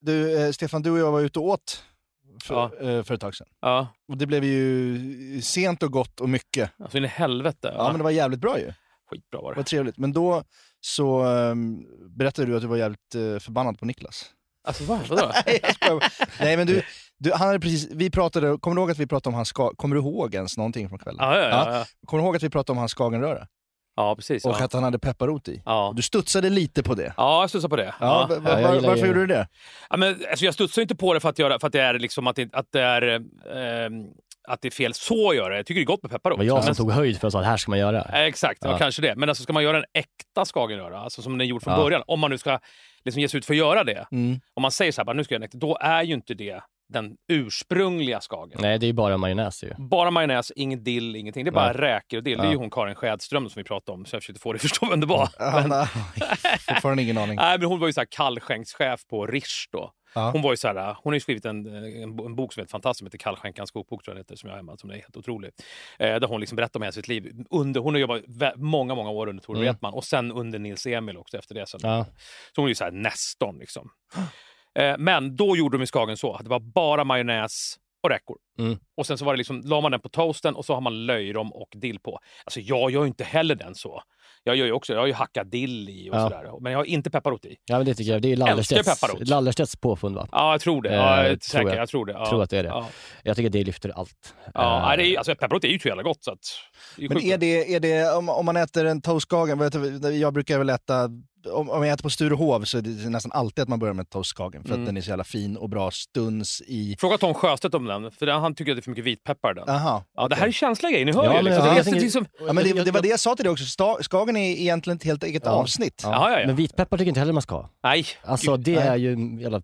Du, eh, Stefan, du och jag var ute och åt för, Ja. eh, för ett tag sedan. Ja, Och det blev ju sent och gott och mycket. alltså in i helvete. Ja, men det var jävligt bra ju. Skitbra var Det var trevligt. Men då så ehm, berättade du att du var jävligt eh, förbannad på Niklas. Alltså va? Vadå? Nej, jag skojar bara. Nej, men du, du, han hade precis, vi pratade, kommer du ihåg att vi pratade om hans, ska, kommer du ihåg ens någonting från kvällen? Ja, ja, ja. ja. Kommer du ihåg att vi pratade om hans skagenröra? Ja precis. Och Ja. att han hade pepparrot i? Ja. Du studsade lite på det. ja, jag studsar på det. Ja, Ja. va- va- Ja, jag var, gillar varför gjorde du det? Ja, men, alltså, jag studsar inte på det för att, göra, för att det är liksom att det, att det är ehm, att det är fel så att göra. Jag tycker det är gott med pepparrot. Det var jag som Men- tog höjd för att säga att här ska man göra. Eh, Exakt, ja. Ja. kanske det. Men alltså, ska man göra en äkta skagenröra, alltså som den är gjord från Ja. början, om man nu ska liksom ge sig ut för att göra det. Mm. Om man säger så här, bara, nu ska jag göra en äkta, då är ju inte det den ursprungliga skagen. Nej, det är ju bara majonnäs ju. Bara majonnäs, ingen dill, ingenting. Det är bara Nej. räkor och dill. Det är Ja. ju hon Karin Skädström som vi pratade om, så jag försökte få dig att förstå vem det var. Har fortfarande ingen aning. Nej, men hon var ju så här kallskänkschef på Rish då. Ja. Hon var ju så här, hon har ju skrivit en, en, en bok som heter fantastisk, som heter Kallskänkans kokbok, tror jag heter, som jag har hemma, som är helt otrolig. Eh, där hon liksom berättar om hela sitt liv. Under, hon har jobbat många, många år under Tore Mm. Wretman och sen under Nils Emil också efter det. Sen. Ja. Så hon är ju så här nästan liksom. Eh, men då gjorde de i Skagen så att det var bara majonnäs och räkor. Mm. Och sen så var det liksom, la man den på toasten och så har man löjrom och dill på. Alltså jag gör ju inte heller den så. Jag gör ju också, jag har ju hackat dill i och Ja. sådär. Men jag har inte pepparrot i. ja, men det tycker jag. Det är Lallerstedts. Lallerstedts påfund va? Ja, jag tror det. Eh, Ja, jag är tror säker, jag. jag. tror det. Ja. Tror att det är det. Ja, Jag tycker det lyfter allt. ja Eh, nej, det är, ju- alltså, pepparrot är ju så jävla gott så att... Är Men är det, är det om, om man äter en du, jag brukar väl äta, om, om jag äter på Sturehov så är det nästan alltid att man börjar med toastskagen för Mm. att den är så jävla fin och bra stuns i... Fråga Tom Sjöstedt om den, för han tycker att det är för mycket vitpeppar den. Aha, Ja, det här är känsliga grejer, ni hör Ja, ju. men Liksom. jag- Det liksom- Ja, men det, det var det jag sa till dig också, Sta- Skagen är egentligen ett helt eget Ja. avsnitt. Ja. Ja, ja, ja. Men vitpeppar tycker jag inte heller man ska ha. Nej, Alltså det nej. är ju jävla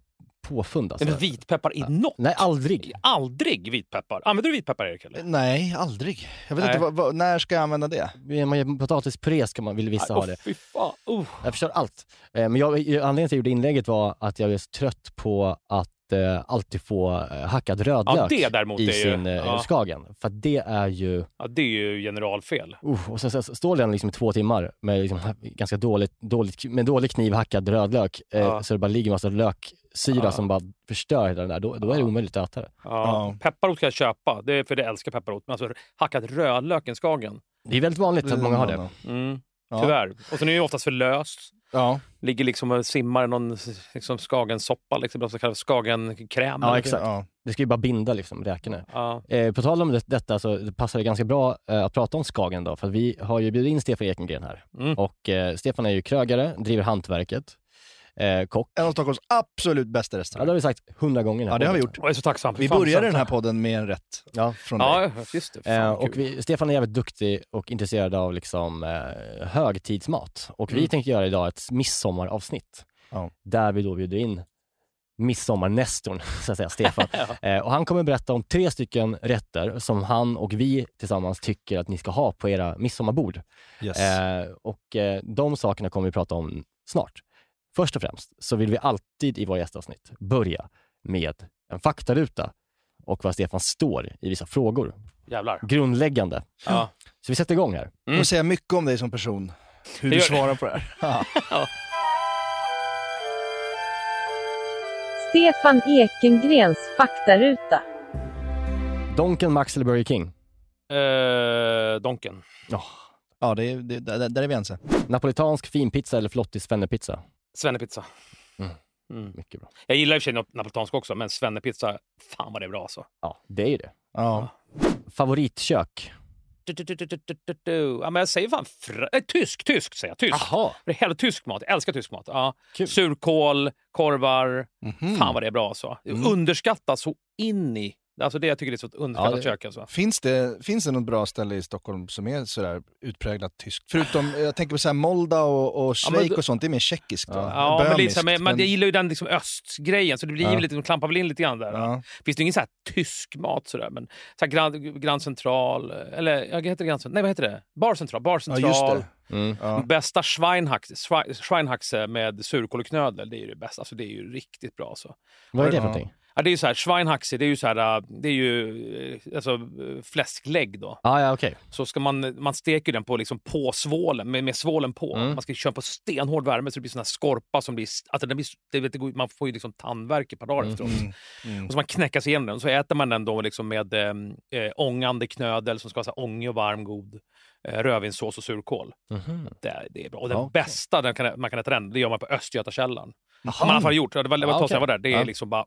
påfund alltså. Men vitpeppar i något? Nej, aldrig. Aldrig vitpeppar. Använder du vitpeppar, Erik? Eller? Nej, aldrig. Jag vet Nej. inte, vad, vad, när ska jag använda det? När man gör potatispuré ska man, vill vissa Åh, ha det. fy fan. Oh. Jag förstår allt. Eh, Men jag, anledningen till att jag gjorde inlägget var att jag är så trött på att eh, alltid få eh, hackad rödlök Ja, det i är ju... sin eh, Ja, skagen. För att det är ju... ja, det är ju generalfel. Uh, och sen så står den liksom i två timmar med liksom ganska dåligt, dåligt, med dålig kniv hackad rödlök. Eh, Ja. Så det bara ligger en massa löksyra Ja. som bara förstör hela den där. Då, då är det omöjligt att äta det. Ja. Ja. Pepparrot ska jag köpa, det är för jag älskar pepparrot. Men alltså hackat rödlök i skagen. Det är väldigt vanligt att många har det. Mm. Ja. Tyvärr. Och sen är det ju oftast för löst. Ja. Ligger liksom och simmar i någon liksom skagensoppa, liksom, så kallad skagenkräm. Ja, exakt. Ja. Det ska ju bara binda liksom räkorna. Ja. Eh, på tal om det, detta så det passar det ganska bra eh, att prata om Skagen då, för vi har ju bjudit in Stefan Ekengren här. Mm. Och eh, Stefan är ju krögare, driver hantverket, eh, kock. En av Stockholms absolut bästa Ja, det restauranger. har vi sagt hundra gånger. Ja, det har vi gjort. Jag är så tacksam. Vi började den här podden med en rätt Ja. från dig. Ja, just det. Fan, Eh, och vi, Stefan är jävligt duktig och intresserad av liksom, eh, högtidsmat. Och vi Mm. tänkte göra idag ett midsommaravsnitt. Ja. Där vi då bjuder in midsommarnestorn, så att säga, Stefan. eh, och han kommer berätta om tre stycken rätter som han och vi tillsammans tycker att ni ska ha på era midsommarbord. Yes. Eh, och eh, de sakerna kommer vi prata om snart. Först och främst så vill vi alltid i våra gästavsnitt börja med en faktaruta och vad Stefan står i vissa frågor. Jävlar. Grundläggande. Ja. Så vi sätter igång här. Det kommer säga mycket om dig som person, hur Det du svarar på det här. Stefan Ekengrens faktaruta. Donken, Max eller Burger King? Eh, donken. Ja, det är, det, där, där är vi ense. Napolitansk finpizza eller flottis svennepizza? Svennepizza. Mm. Mm. Mycket bra. Jag gillar i och för sig nap- napolitansk också, men svennepizza, fan vad det är bra alltså. Ja, det är ju det. Ja. Favoritkök? Du, du, du, du, du, du, du, du. Ja, men jag säger fan fr- äh, tysk, tysk säger jag. Tysk. Jaha, Det är hela tysk mat. Jag älskar tysk mat. Ja. Kul. Surkål, korvar. Mhm. Fan vad det är bra alltså. Mm. Underskattat så in i Alltså det jag tycker det är så ett underskattat Ja, kök. Alltså. Finns det, finns det något bra ställe i Stockholm som är sådär utpräglat tyskt? Förutom, jag tänker på så här Moldau och, och Ja, men Schweik du- och sånt, det är mer tjeckiskt va? Ja, men, så här, men, men- gillar ju den liksom östgrejen, så det blir Ja. lite, de klampar väl in lite grann där. Ja. Finns det ingen så här tysk mat sådär, men så här Grand, Grand Central, eller ja, vad heter det? Grand Central? Nej, vad heter det? Bar Central. Bar Ja, Central. just det. Mm. Ja. Bästa Schweinhaxe, Schwein- Schweinhaxe med surkål och knödel, det är ju det bästa. Alltså, det är ju riktigt bra. Alltså. Vad är det Ja. för någonting? Ja, det är ju så här, Schweinhaxe, det är ju så här, äh, det är ju äh, alltså, äh, fläsklägg då. Ah, ja, okej. Så ska man, man steker den på, liksom, på svålen, med, med svålen på. Mm. Man ska köra på stenhård värme så det blir sån här skorpa som blir... Alltså den blir det, vet, man får ju liksom tandvärk ett par dagar efteråt. Mm. Mm. Och så man knäcker sig igenom den. Så äter man den då liksom med eh, eh, ångande knödel som ska vara så här ångig och varm, god. Eh, rödvinssås och surkål. Mhm. Det, det är bra. Och den Okej. bästa den kan, man kan äta den, det gör man på Östgötakällaren. Har man i alla fall gjort. Det var, ett tag sedan jag var där. Det är Ja. liksom bara...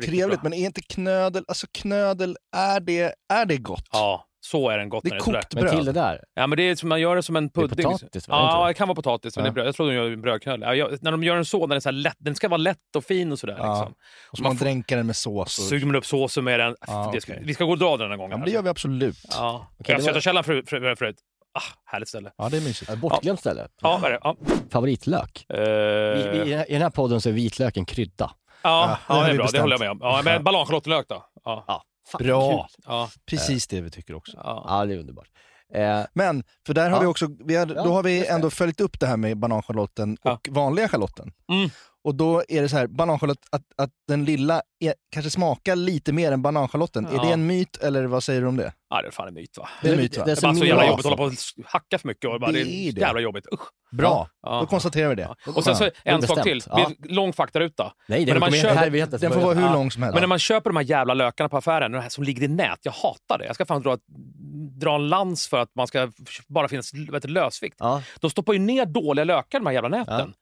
Riktigt Trevligt, bra. men är inte knödel, alltså knödel, är det, är det gott? Ja, så är den gott Det när är det är sådär. kokt Men till det bröd. där, Ja, men det är man gör det som en Det är pudding. potatis, va? Ja, det? kan vara potatis, men Ja. det är bröd. jag tror de gör brödknödel. Ja, jag, när de gör den så, den, är så här lätt, den ska vara lätt och fin och sådär. Ja. Liksom. Och så man Man dränker den med sås. Och... Suger man upp såsen med den. Ja, det ska, okej. Vi ska gå och dra den den gången. Ja, men det gör vi absolut. Ja. Okej, det var- Östgötakällaren för, för, för, förut. Ah, härligt ställe. Ja, det är mysigt. ett bortglömt ställe. Ja, vad är det? Ja. Favoritlök? Eh, I, i, I den här podden så är vitlök en krydda. ja, Ja, det det är bra. Det bestämt. håller jag med om. Ja, men ballongschalottenlök då? Ja. Ja, fan, Bra. Ja. Precis det vi tycker också. Ja. Ja, det är underbart. Eh, Men, för där har Ja. vi också, vi har, Ja, då har vi det. ändå följt upp det här med bananschalotten Ja. och vanliga schalotten. Mm. Och då är det så här, bananschalott, att, att den lilla är, kanske smakar lite mer än bananschalotten. Är Ja. det en myt eller vad säger du om det? ja, det är fan en myt va? Det är en myt va? det är Det är bara så jävla jobbigt att hålla på och hacka för mycket. Och bara, Det det är är det. jävla jobbigt. Usch. Bra, Ja. då konstaterar vi det. Ja. Och sen så en sak till. Ja. Lång faktaruta. Nej, Men det när man köper- det här är helt Den får vara hur lång som helst. Men när man köper de här jävla lökarna på affären, de här som ligger i nät, jag hatar det. Jag ska fan dra, dra en lans för att man ska bara finnas det, lösvikt. Ja, De stoppar ju ner dåliga lökar de här jävla näten.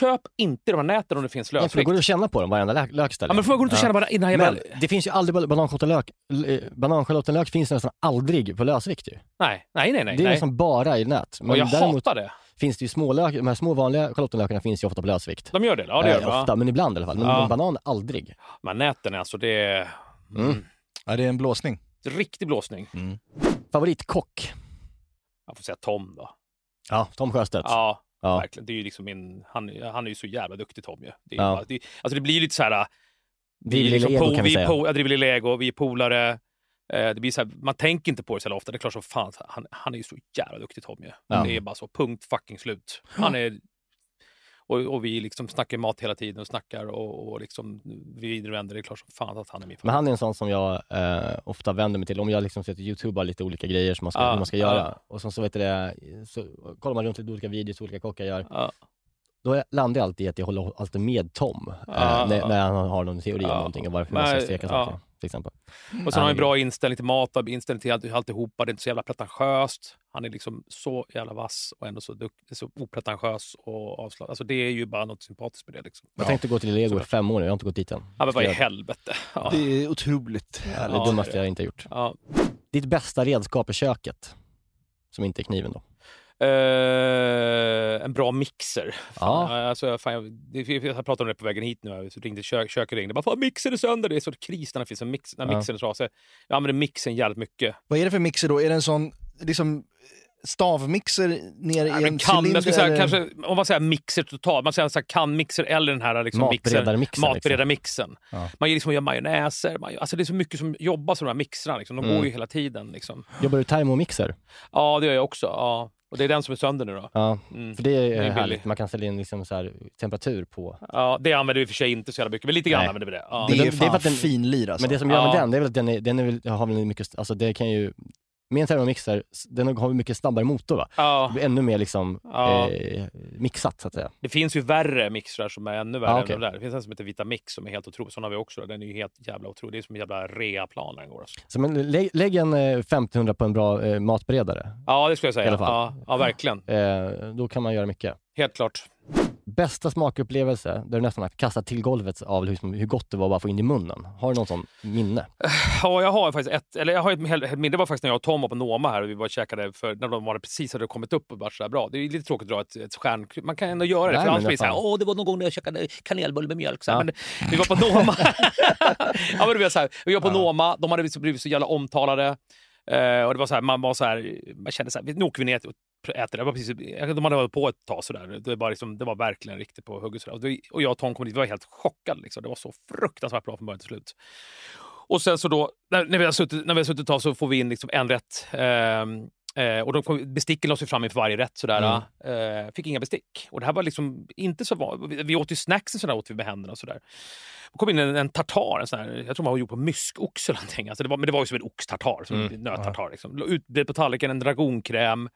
Köp inte de här näten om det finns ja, för lösvikt. går att känna på dem, varenda lök, lökställe. Ja, men får man gå runt och känna bara innan jävla... Men det finns ju aldrig bal- bananschalottenlök. eh, Bananschalottenlök finns nästan aldrig på lösvikt ju. Nej, nej, nej. nej, Det är nej. liksom bara i nät. Och jag däremot hatar det. finns det ju små lök, de här små vanliga schalottenlökarna finns ju ofta på lösvikt. De gör det? Ja, det gör Eh, de. ofta, men ibland i alla fall. Men Ja. banan aldrig. Men näten alltså, det är... Mm. Mm. Ja, det är en blåsning. Riktig blåsning. Favoritkock? Jag får säga Tom då. Ja, Tom Sjöstedt. Ja, Ja. verkligen. Det är ju liksom min... Han, han är ju så jävla duktig Tom ju. Det är Ja. bara, det, alltså det blir ju lite så här... Driver liksom lilla ego po- kan vi vi säga. Po, jag driver lilla ego, vi är polare. Eh, det blir så här, man tänker inte på det så jävla ofta. Det är klart som fan, han, han är ju så jävla duktig Tom ju. Ja. Det är bara så, punkt fucking slut. Han är... Och, och vi liksom snackar mat hela tiden och snackar och, och liksom och vänder. Det är klart som fan att han är min Men han är en sån som jag eh, ofta vänder mig till. Om jag liksom sitter och youtubar lite olika grejer som man ska, hur man ska göra. Och sen så vet du det, så kollar man runt lite olika videos olika kockar gör. Ja. Då landar jag alltid i att jag håller alltid med Tom. Eh, när, när han har någon teori om någonting och varför man ska steka saker. Till exempel. Och sen har han en bra inställning till mat, inställning till allt- alltihopa. Det är inte så jävla pretentiöst. Han är liksom så jävla vass och ändå så, duktig, så opretentiös och avslappnad. Alltså det är ju bara något sympatiskt med det. Liksom. Jag tänkte gå till Lego i fem år nu, jag har inte gått dit än. Ja, men vad i helvete. Ja. Det är otroligt det Ja, dummaste det är jag inte har gjort. Ja. Ditt bästa redskap i köket? Som inte är kniven då? Eh, en bra mixer. Ja. Fan, alltså, fan, jag, jag pratade om det på vägen hit nu. Jag ringde kök, köket ringde. Bara, fan, mixen är sönder. Det är så kris när det finns en mix, när Ja. mixen är trasig. Jag använder mixen jävligt mycket. Vad är det för mixer då? Är det en sån liksom, stavmixer ner Ja, i men en kan, cylinder? jag skulle säga, eller? kanske, om man säger mixer totalt, man säger så här, kan-mixer eller den här liksom, Matberedarmixen, matberedarmixen. Ja. Man liksom gör majonnäser, man, gör- alltså det är så mycket som jobbas med de här mixrarna. Liksom. De Mm. går ju hela tiden. Liksom. Jobbar du termomixer? Ja, det gör jag också. Ja. Och det är den som är sönder nu då. Ja, Mm. för det är, Det är billig. härligt. Man kan ställa in liksom så här temperatur på. Ja, det använder vi för sig inte så jävla mycket, men lite grann Nej. använder vi det. Ja. Det Men är det är fan för att den- finlir alltså. Men det som gör med Ja. den, det är väl att den, är, den är väl, har väl mycket, alltså det kan ju, med en termomixer, den har mycket snabbare motor va? Ja. Det blir ännu mer liksom Ja. eh, mixat så att säga. Det finns ju värre mixrar som är ännu värre Ja, än okej. de där. Det finns en som heter Vitamix som är helt otrolig. Sån har vi också. Den är ju helt jävla otrolig. Det är som en jävla reaplan när den går. Alltså. Så men lägg, lägg en eh, 1500 på en bra eh, matberedare. Ja, det skulle jag säga. I alla fall. Ja, ja, verkligen. Eh, då kan man göra mycket. Helt klart. bästa smakupplevelse där du nästan har kastat till golvet av liksom hur gott det var att bara få in i munnen? Har du någon sån minne? Ja, jag har faktiskt ett, eller jag har ett, minne. Det var faktiskt när jag och Tom var på Noma här och vi var och käkade för när de var precis hade kommit upp och varit så här bra. Det är lite tråkigt att dra ett, ett stjärn... Man kan ändå göra det. Nej, för annars blir det så här, fan. åh, det var någon gång när jag käkade kanelbulle med mjölk. Så Ja. men vi var på Noma. ja, men det så här, vi var på Noma, de hade blivit så- jävla omtalade. Eh, och det var så här, man var så här, man kände så här, nu åker vi ner och äter. Det var precis, de hade hållit på ett tag sådär. Det var, liksom, det var verkligen riktigt på hugget. Och, det- och jag och Tom kom dit, vi var helt chockade. Liksom. Det var så fruktansvärt bra från början till slut. Och sen så då, när, när vi har suttit, när vi har suttit ett tag så får vi in liksom en rätt. ehm, eh, och då kom, besticken lades fram inför varje rätt. Sådär, eh, fick inga bestick. Och det här var liksom inte så van- vi, vi åt ju snacksen sådär, åt vi med händerna. och Sådär. Det kom in en, en tartar, en sån här, jag tror man var gjord på myskoxe eller någonting. Alltså det var, men det var ju som en oxtartar, som en nöttartar. Liksom. Utbredd på tallriken, en dragonkräm,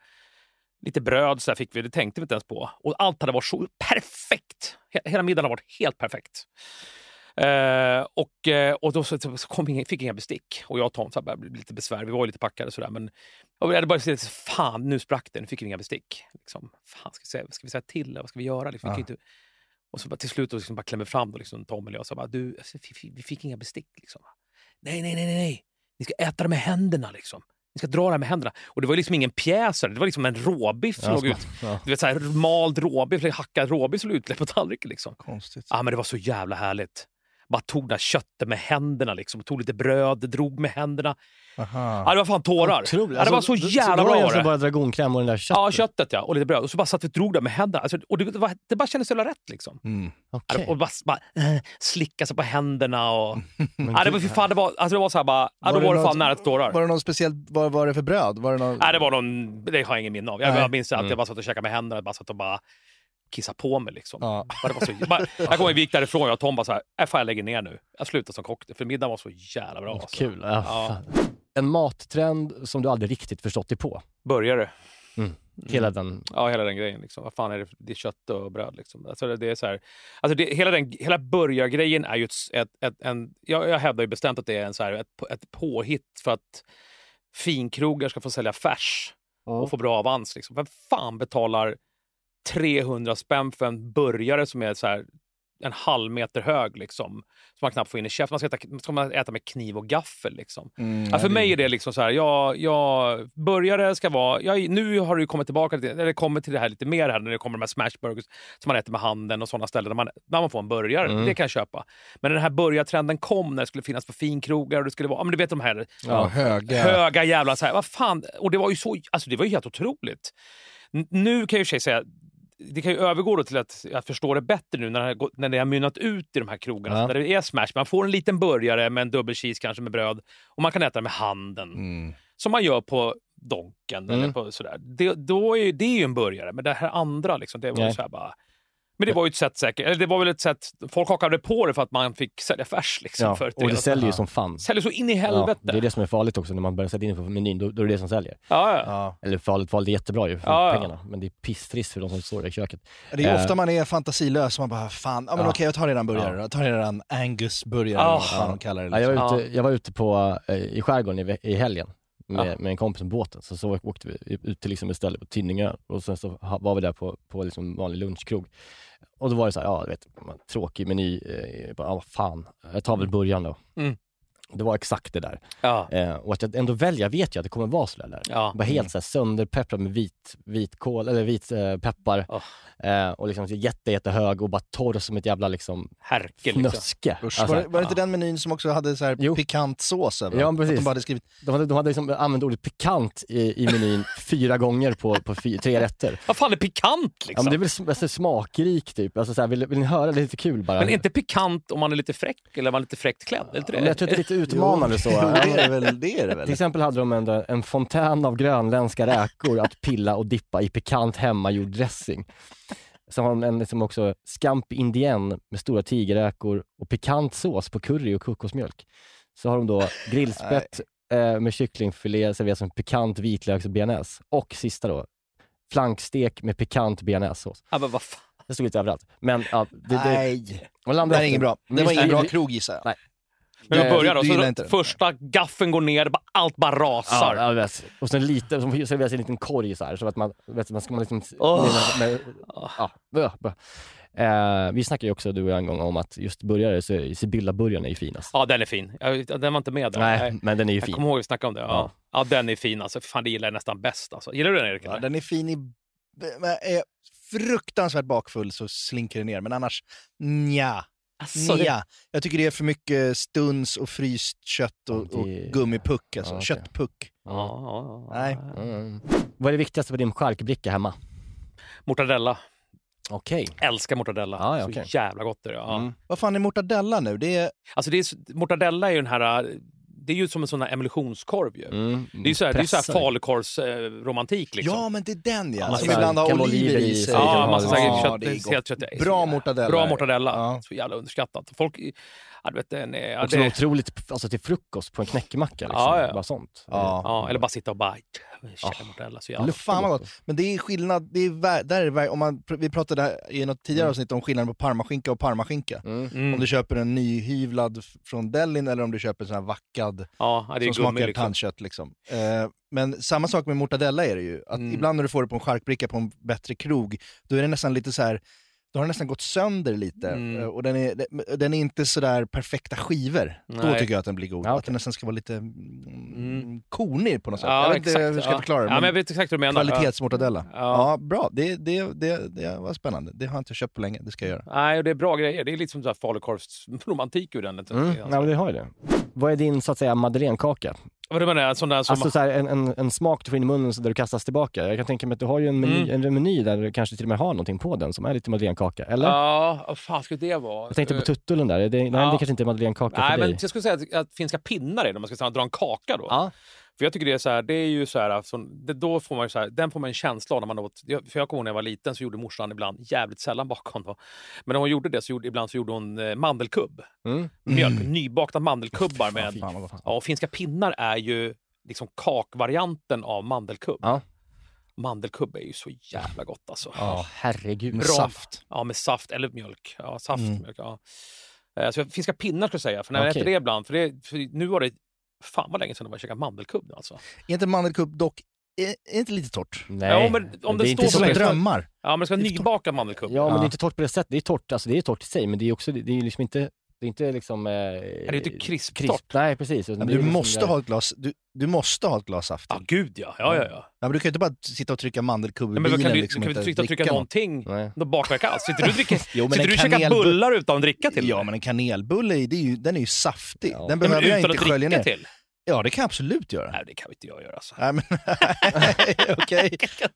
lite bröd så fick vi. Det tänkte vi inte ens på. Och allt hade varit så perfekt. He- Hela middagen har varit helt perfekt. Eh, och, eh, och då så, så kom ingen, fick inga bestick. Och jag och Tom så började bli lite besvär. Vi var ju lite packade sådär. Men vi hade bara sett, fan nu sprack det. Nu fick vi inga bestick. Liksom, fan, ska vi säga, ska vi säga till? Vad ska vi göra? Liksom, vi kan inte, och så bara, till slut då liksom bara klämmer fram då, liksom, Tom eller jag. Så bara, du, alltså, vi, fick inga bestick. Liksom. Nej, nej, nej, nej, nej. Ni ska äta det med händerna. Liksom. Ni ska dra det här med händerna. Och det var liksom ingen pjäs. Det var liksom en råbiff som Ja, låg ut. ja. Du vet, så här, mald råbiff, hackad råbiff som låg utlagd på tallriken. Liksom. Konstigt. Ja, men det var så jävla härligt. Bara tog det här köttet med händerna, liksom. tog lite bröd, drog med händerna. Aha. Ja, det var fan tårar. Ja, det var så jävla det var bra. var egentligen det. bara dragonkräm och den där köttet? Ja, köttet ja. Och lite bröd. Och så bara satt vi och drog det med händerna. Alltså, och det, det, var, det bara kändes så jävla rätt. Liksom. Mm. Okej. Och bara, bara äh, slicka sig på händerna. Och... Ja, det var, fy fan, det var, alltså, det var så här bara... Ja, då det var det fan nära till tårar. Var det något speciellt, vad var det för bröd? Var det någon... Nej, det var någon... Det har jag ingen minne av. Jag, jag minns att Mm. jag bara satt och käkade med händerna. Bara satt och bara kissade på mig. Liksom. Ja. Det var så, bara, jag kommer gick därifrån jag och Tom bara så här, äh, fan jag lägger ner nu. Jag slutar som kock. För middagen var så jävla bra. Alltså. Kul. Ja, Ja. En mattrend som du aldrig riktigt förstått dig på? Burgare. Hela den... Ja, hela den grejen. Liksom. Vad fan är det? Det är kött och bröd. Liksom. Alltså, det, det är så här, alltså det, hela, den, hela burgargrejen är ju ett, ett, ett, en... Jag, jag hävdar ju bestämt att det är en så här, ett, ett påhitt för att finkrogar ska få sälja färs och få bra avans. Liksom. Vem fan betalar 300 spänn för en burgare som är så här en halv meter hög liksom, som man knappt får in i käften. Man ska äta, ska man äta med kniv och gaffel. Liksom. Mm, Ja, för det- mig är det liksom så här, jag, jag burgare ska vara... Jag, nu har det kommit tillbaka till, eller kommit till det här lite mer här när det kommer de här smashburgers som man äter med handen och sådana ställen där man, där man får en burgare. Mm. Det kan jag köpa. Men när den här burgartrenden kom när det skulle finnas på finkrogar och det skulle vara, men du vet de här Ja, höga. höga jävla så här, vad fan. Och det var ju så, alltså det var ju helt otroligt. Nu kan jag i och för sig säga, det kan ju övergå då till att jag förstår det bättre nu när det, har när det har mynnat ut i de här krogarna. Ja. Där det är smash. Man får en liten burgare med en dubbel cheese kanske med bröd och man kan äta med handen. Mm. Som man gör på Donken Mm. eller på sådär. Det, då är, det är ju en burgare. Men det här andra, liksom, det var Nej. så här bara... Men det var ju ett sätt säkert. Eller det var väl ett sätt... Folk hakade på det för att man fick sälja färs. Liksom, Ja, förut. och det säljer ju som fan. Säljer så in i Ja, helvete. det är det som är farligt också, när man börjar sätta in det på menyn, då, då är det det som säljer. Ja, ja. Ja. Eller farligt, farligt är jättebra ju för Ja, ja. pengarna, men det är pisstrist för de som står där i köket. Det är ju Eh. ofta man är fantasilös och man bara, fan, ja men Ja. okej jag tar redan burgare då. Jag tar redan Angus-burgare, Ja. vad fan de kallar det. Ja, jag, Liksom. var ute, jag var ute på, eh, i skärgården i, i helgen med, Ja. med en kompis med båten, så, så åkte vi ut till liksom ett ställe på Tynningö och sen så var vi där på, på liksom vanlig lunchkrog. Och då var det så här, ja du vet, tråkig meny, eh, bara, ja vad fan, jag tar väl början då. Mm. Det var exakt det där. ja. Eh, och att jag ändå väljer, jag vet ju att det kommer vara så där. Ja. Bara helt så här sönderpepprad med vit, vitkål, eller vit eh, peppar. Oh. Eh, och liksom jätte, jättehög och bara torr som ett jävla liksom Härke liksom. fnöske. Usch, Alltså, var, det, var det inte ja. den menyn som också hade så här Jo. pikant sås över? Ja, Att precis. de bara hade skrivit, de hade, de hade liksom använt ordet pikant i, i menyn fyra gånger på, på fy, tre rätter. Vad fan är pikant Ja, liksom? men det är väl alltså, smakrik typ. Alltså, så här, vill, vill ni höra? Det är lite kul bara. Men är inte pikant om man är lite fräck eller om man är lite fräckt klädd? Är inte det? Men jag tror att det är lite utmanande så. Jo, det är det väl. Det är det Till väl. exempel hade de en, en fontän av grönländska räkor att pilla och dippa i pikant hemmagjord dressing. Sen har de en liksom också scampi indien med stora tigerräkor och pikant sås på curry och kokosmjölk. Så har de då grillspett eh, med kycklingfilé serverat som pikant vitlöks och bearnaise. Och sista då, flankstek med pikant bearnaisesås. Ja, men vad fan. Det stod lite överallt. Men ja, det, det, Nej, det här är ingen bra. Det var ingen bra krog gissar jag. Nej. Men Du- vi börjar då. Så inte det? första gaffeln går ner, allt bara Ja, rasar. ja, jag vet. Och sen lite, serveras i en liten korg så här, så att man, vet, man ska man liksom... Åh. med, med, ja, bö, bö. Eh, vi snackade ju också du och jag en gång om att just burgare, så Sibylla-burgaren är ju finast. Ja, den är fin. Jag, den var inte med där. Nej, men den är ju Jag fin. kommer ihåg att vi snackade om det. Ja. Ja. Ja. den är fin. Alltså, fan, det gillar jag nästan bäst. Alltså. Gillar du den Erik? Ja, den är fin i... men Är fruktansvärt bakfull så slinker det ner, men annars nja. Alltså, det- nja. Jag tycker det är för mycket stuns och fryst kött och, och gummipuck, alltså. Ja, okej. köttpuck. Ja, ja, ja. Nej. Mm. Vad är det viktigaste på din charkbricka hemma? Mortadella. Okej. Älskar mortadella. Ja, ja, Så okej. jävla gott är det. Ja. Mm. Vad fan är mortadella nu? Det är... Alltså, det är, mortadella är ju den här... Det är ju som en sån här emulsionskorv ju. Mm. Det är ju så här, det är så här Pressar. falukorvsromantik liksom. Ja, men det är den ja. Som ibland har oliver i sig. Ja, massa Ja, kött. helt kött. Bra mortadella. Bra mortadella. Ja. Så jävla underskattat. Folk... Ja, du vet, är, ja, Också det, otroligt, alltså till frukost på en knäckemacka. Liksom. Ja, ja. Bara sånt. Ja. ja, eller bara sitta och bara... Käka mortadella. Så Men jävla fan vad gott. Men det är skillnad, det är, där är det, om man, vi pratade i något tidigare Mm. avsnitt om skillnaden på parmaskinka och parmaskinka. Mm. Mm. Om du köper en nyhyvlad från Delin eller om du köper en sån här vackad Ja, det är som smakar liksom. tandkött. Liksom. Eh, men samma sak med mortadella är det ju. Att Mm. Ibland när du får det på en charkbricka på en bättre krog, då är det nästan lite så här. Då har den nästan gått sönder lite Mm. Eh, och den är, den är inte sådär perfekta skivor. Då Nej. tycker jag att den blir god. Ja, Att okej. den nästan ska vara lite mm, Mm. kornig på något sätt. Ja, jag vet inte exakt. hur jag ska ja. förklara det. Ja, men jag vet exakt vad du menar. Kvalitetsmortadella. Ja. Ja. bra. Det, det, det, det var spännande. Det har jag inte köpt på länge. Det ska jag göra. Nej, och det är bra grejer. Det är lite som falukorvsromantik ur den. Mm. Ja, men det har ju det. Vad är din så att säga madeleinekaka? Vad du menar? En sån där som... Alltså så här, en, en, en smak du får in i munnen så där du kastas tillbaka. Jag kan tänka mig att du har ju en meny, Mm. en meny där du kanske till och med har någonting på den som är lite madeleinekaka, eller? Ja, vad fan skulle det vara? Jag tänkte på tuttullen där, det, nej, Ja. det kanske inte är madeleinekaka Nej, för men dig. jag skulle säga att, att finska pinnar är det om man ska säga, dra en kaka då. Ja. För jag tycker det är så här, det är ju så här, alltså, det, då får man ju så här, den får man en känsla av när man åt, jag- för jag kommer ihåg när jag var liten så gjorde morsan ibland, jävligt sällan bakom då, men när hon gjorde det så gjorde, ibland så gjorde hon eh, mandelkubb. Mm. Mjölk, nybakta mandelkubbar med, Fan, vad fan. ja, och finska pinnar är ju liksom kakvarianten av mandelkubb. Ja. Mandelkubb är ju så jävla gott alltså. Ja, herregud. Med saft. Ja, med saft eller mjölk. Ja, saft, Mm. mjölk, ja. Eh, Så finska pinnar skulle jag säga, för när jag Okej. äter det ibland, för, det, för nu var det fan vad länge sedan var käkat mandelkubb. nu, Alltså. Är inte mandelkubb dock är, är inte lite torrt? Nej, Ja, men om det det är står inte torrt. Drömmar. Ja, men det ska nybakad mandelkubb. Ja, men det är inte torrt på det sättet. Det är torrt, alltså det är torrt i sig, men det är också, det är liksom inte, det är inte liksom... Eh, är inte krisptorrt? Nej, precis. Men Det du, liksom måste ha ett glas, du, du måste ha ett glas saft Ja, till. gud ja. Ja, ja, ja. Ja, men du kan ju inte bara sitta och trycka mandelkubb i Nej, men bilen. kan du, liksom, kan inte inte trycka, trycka någonting Nej. då bakverk alls? Sitter du och dricker, Jo, sitter du och käkar kanelbull- bullar utan att dricka till? Ja, men en kanelbulle, är- det är ju, den är ju saftig. Ja. Den behöver jag inte att skölja dricka ner. till? Ja, det kan jag absolut göra. Nej, det kan inte jag göra. Alltså. Nej, men okej.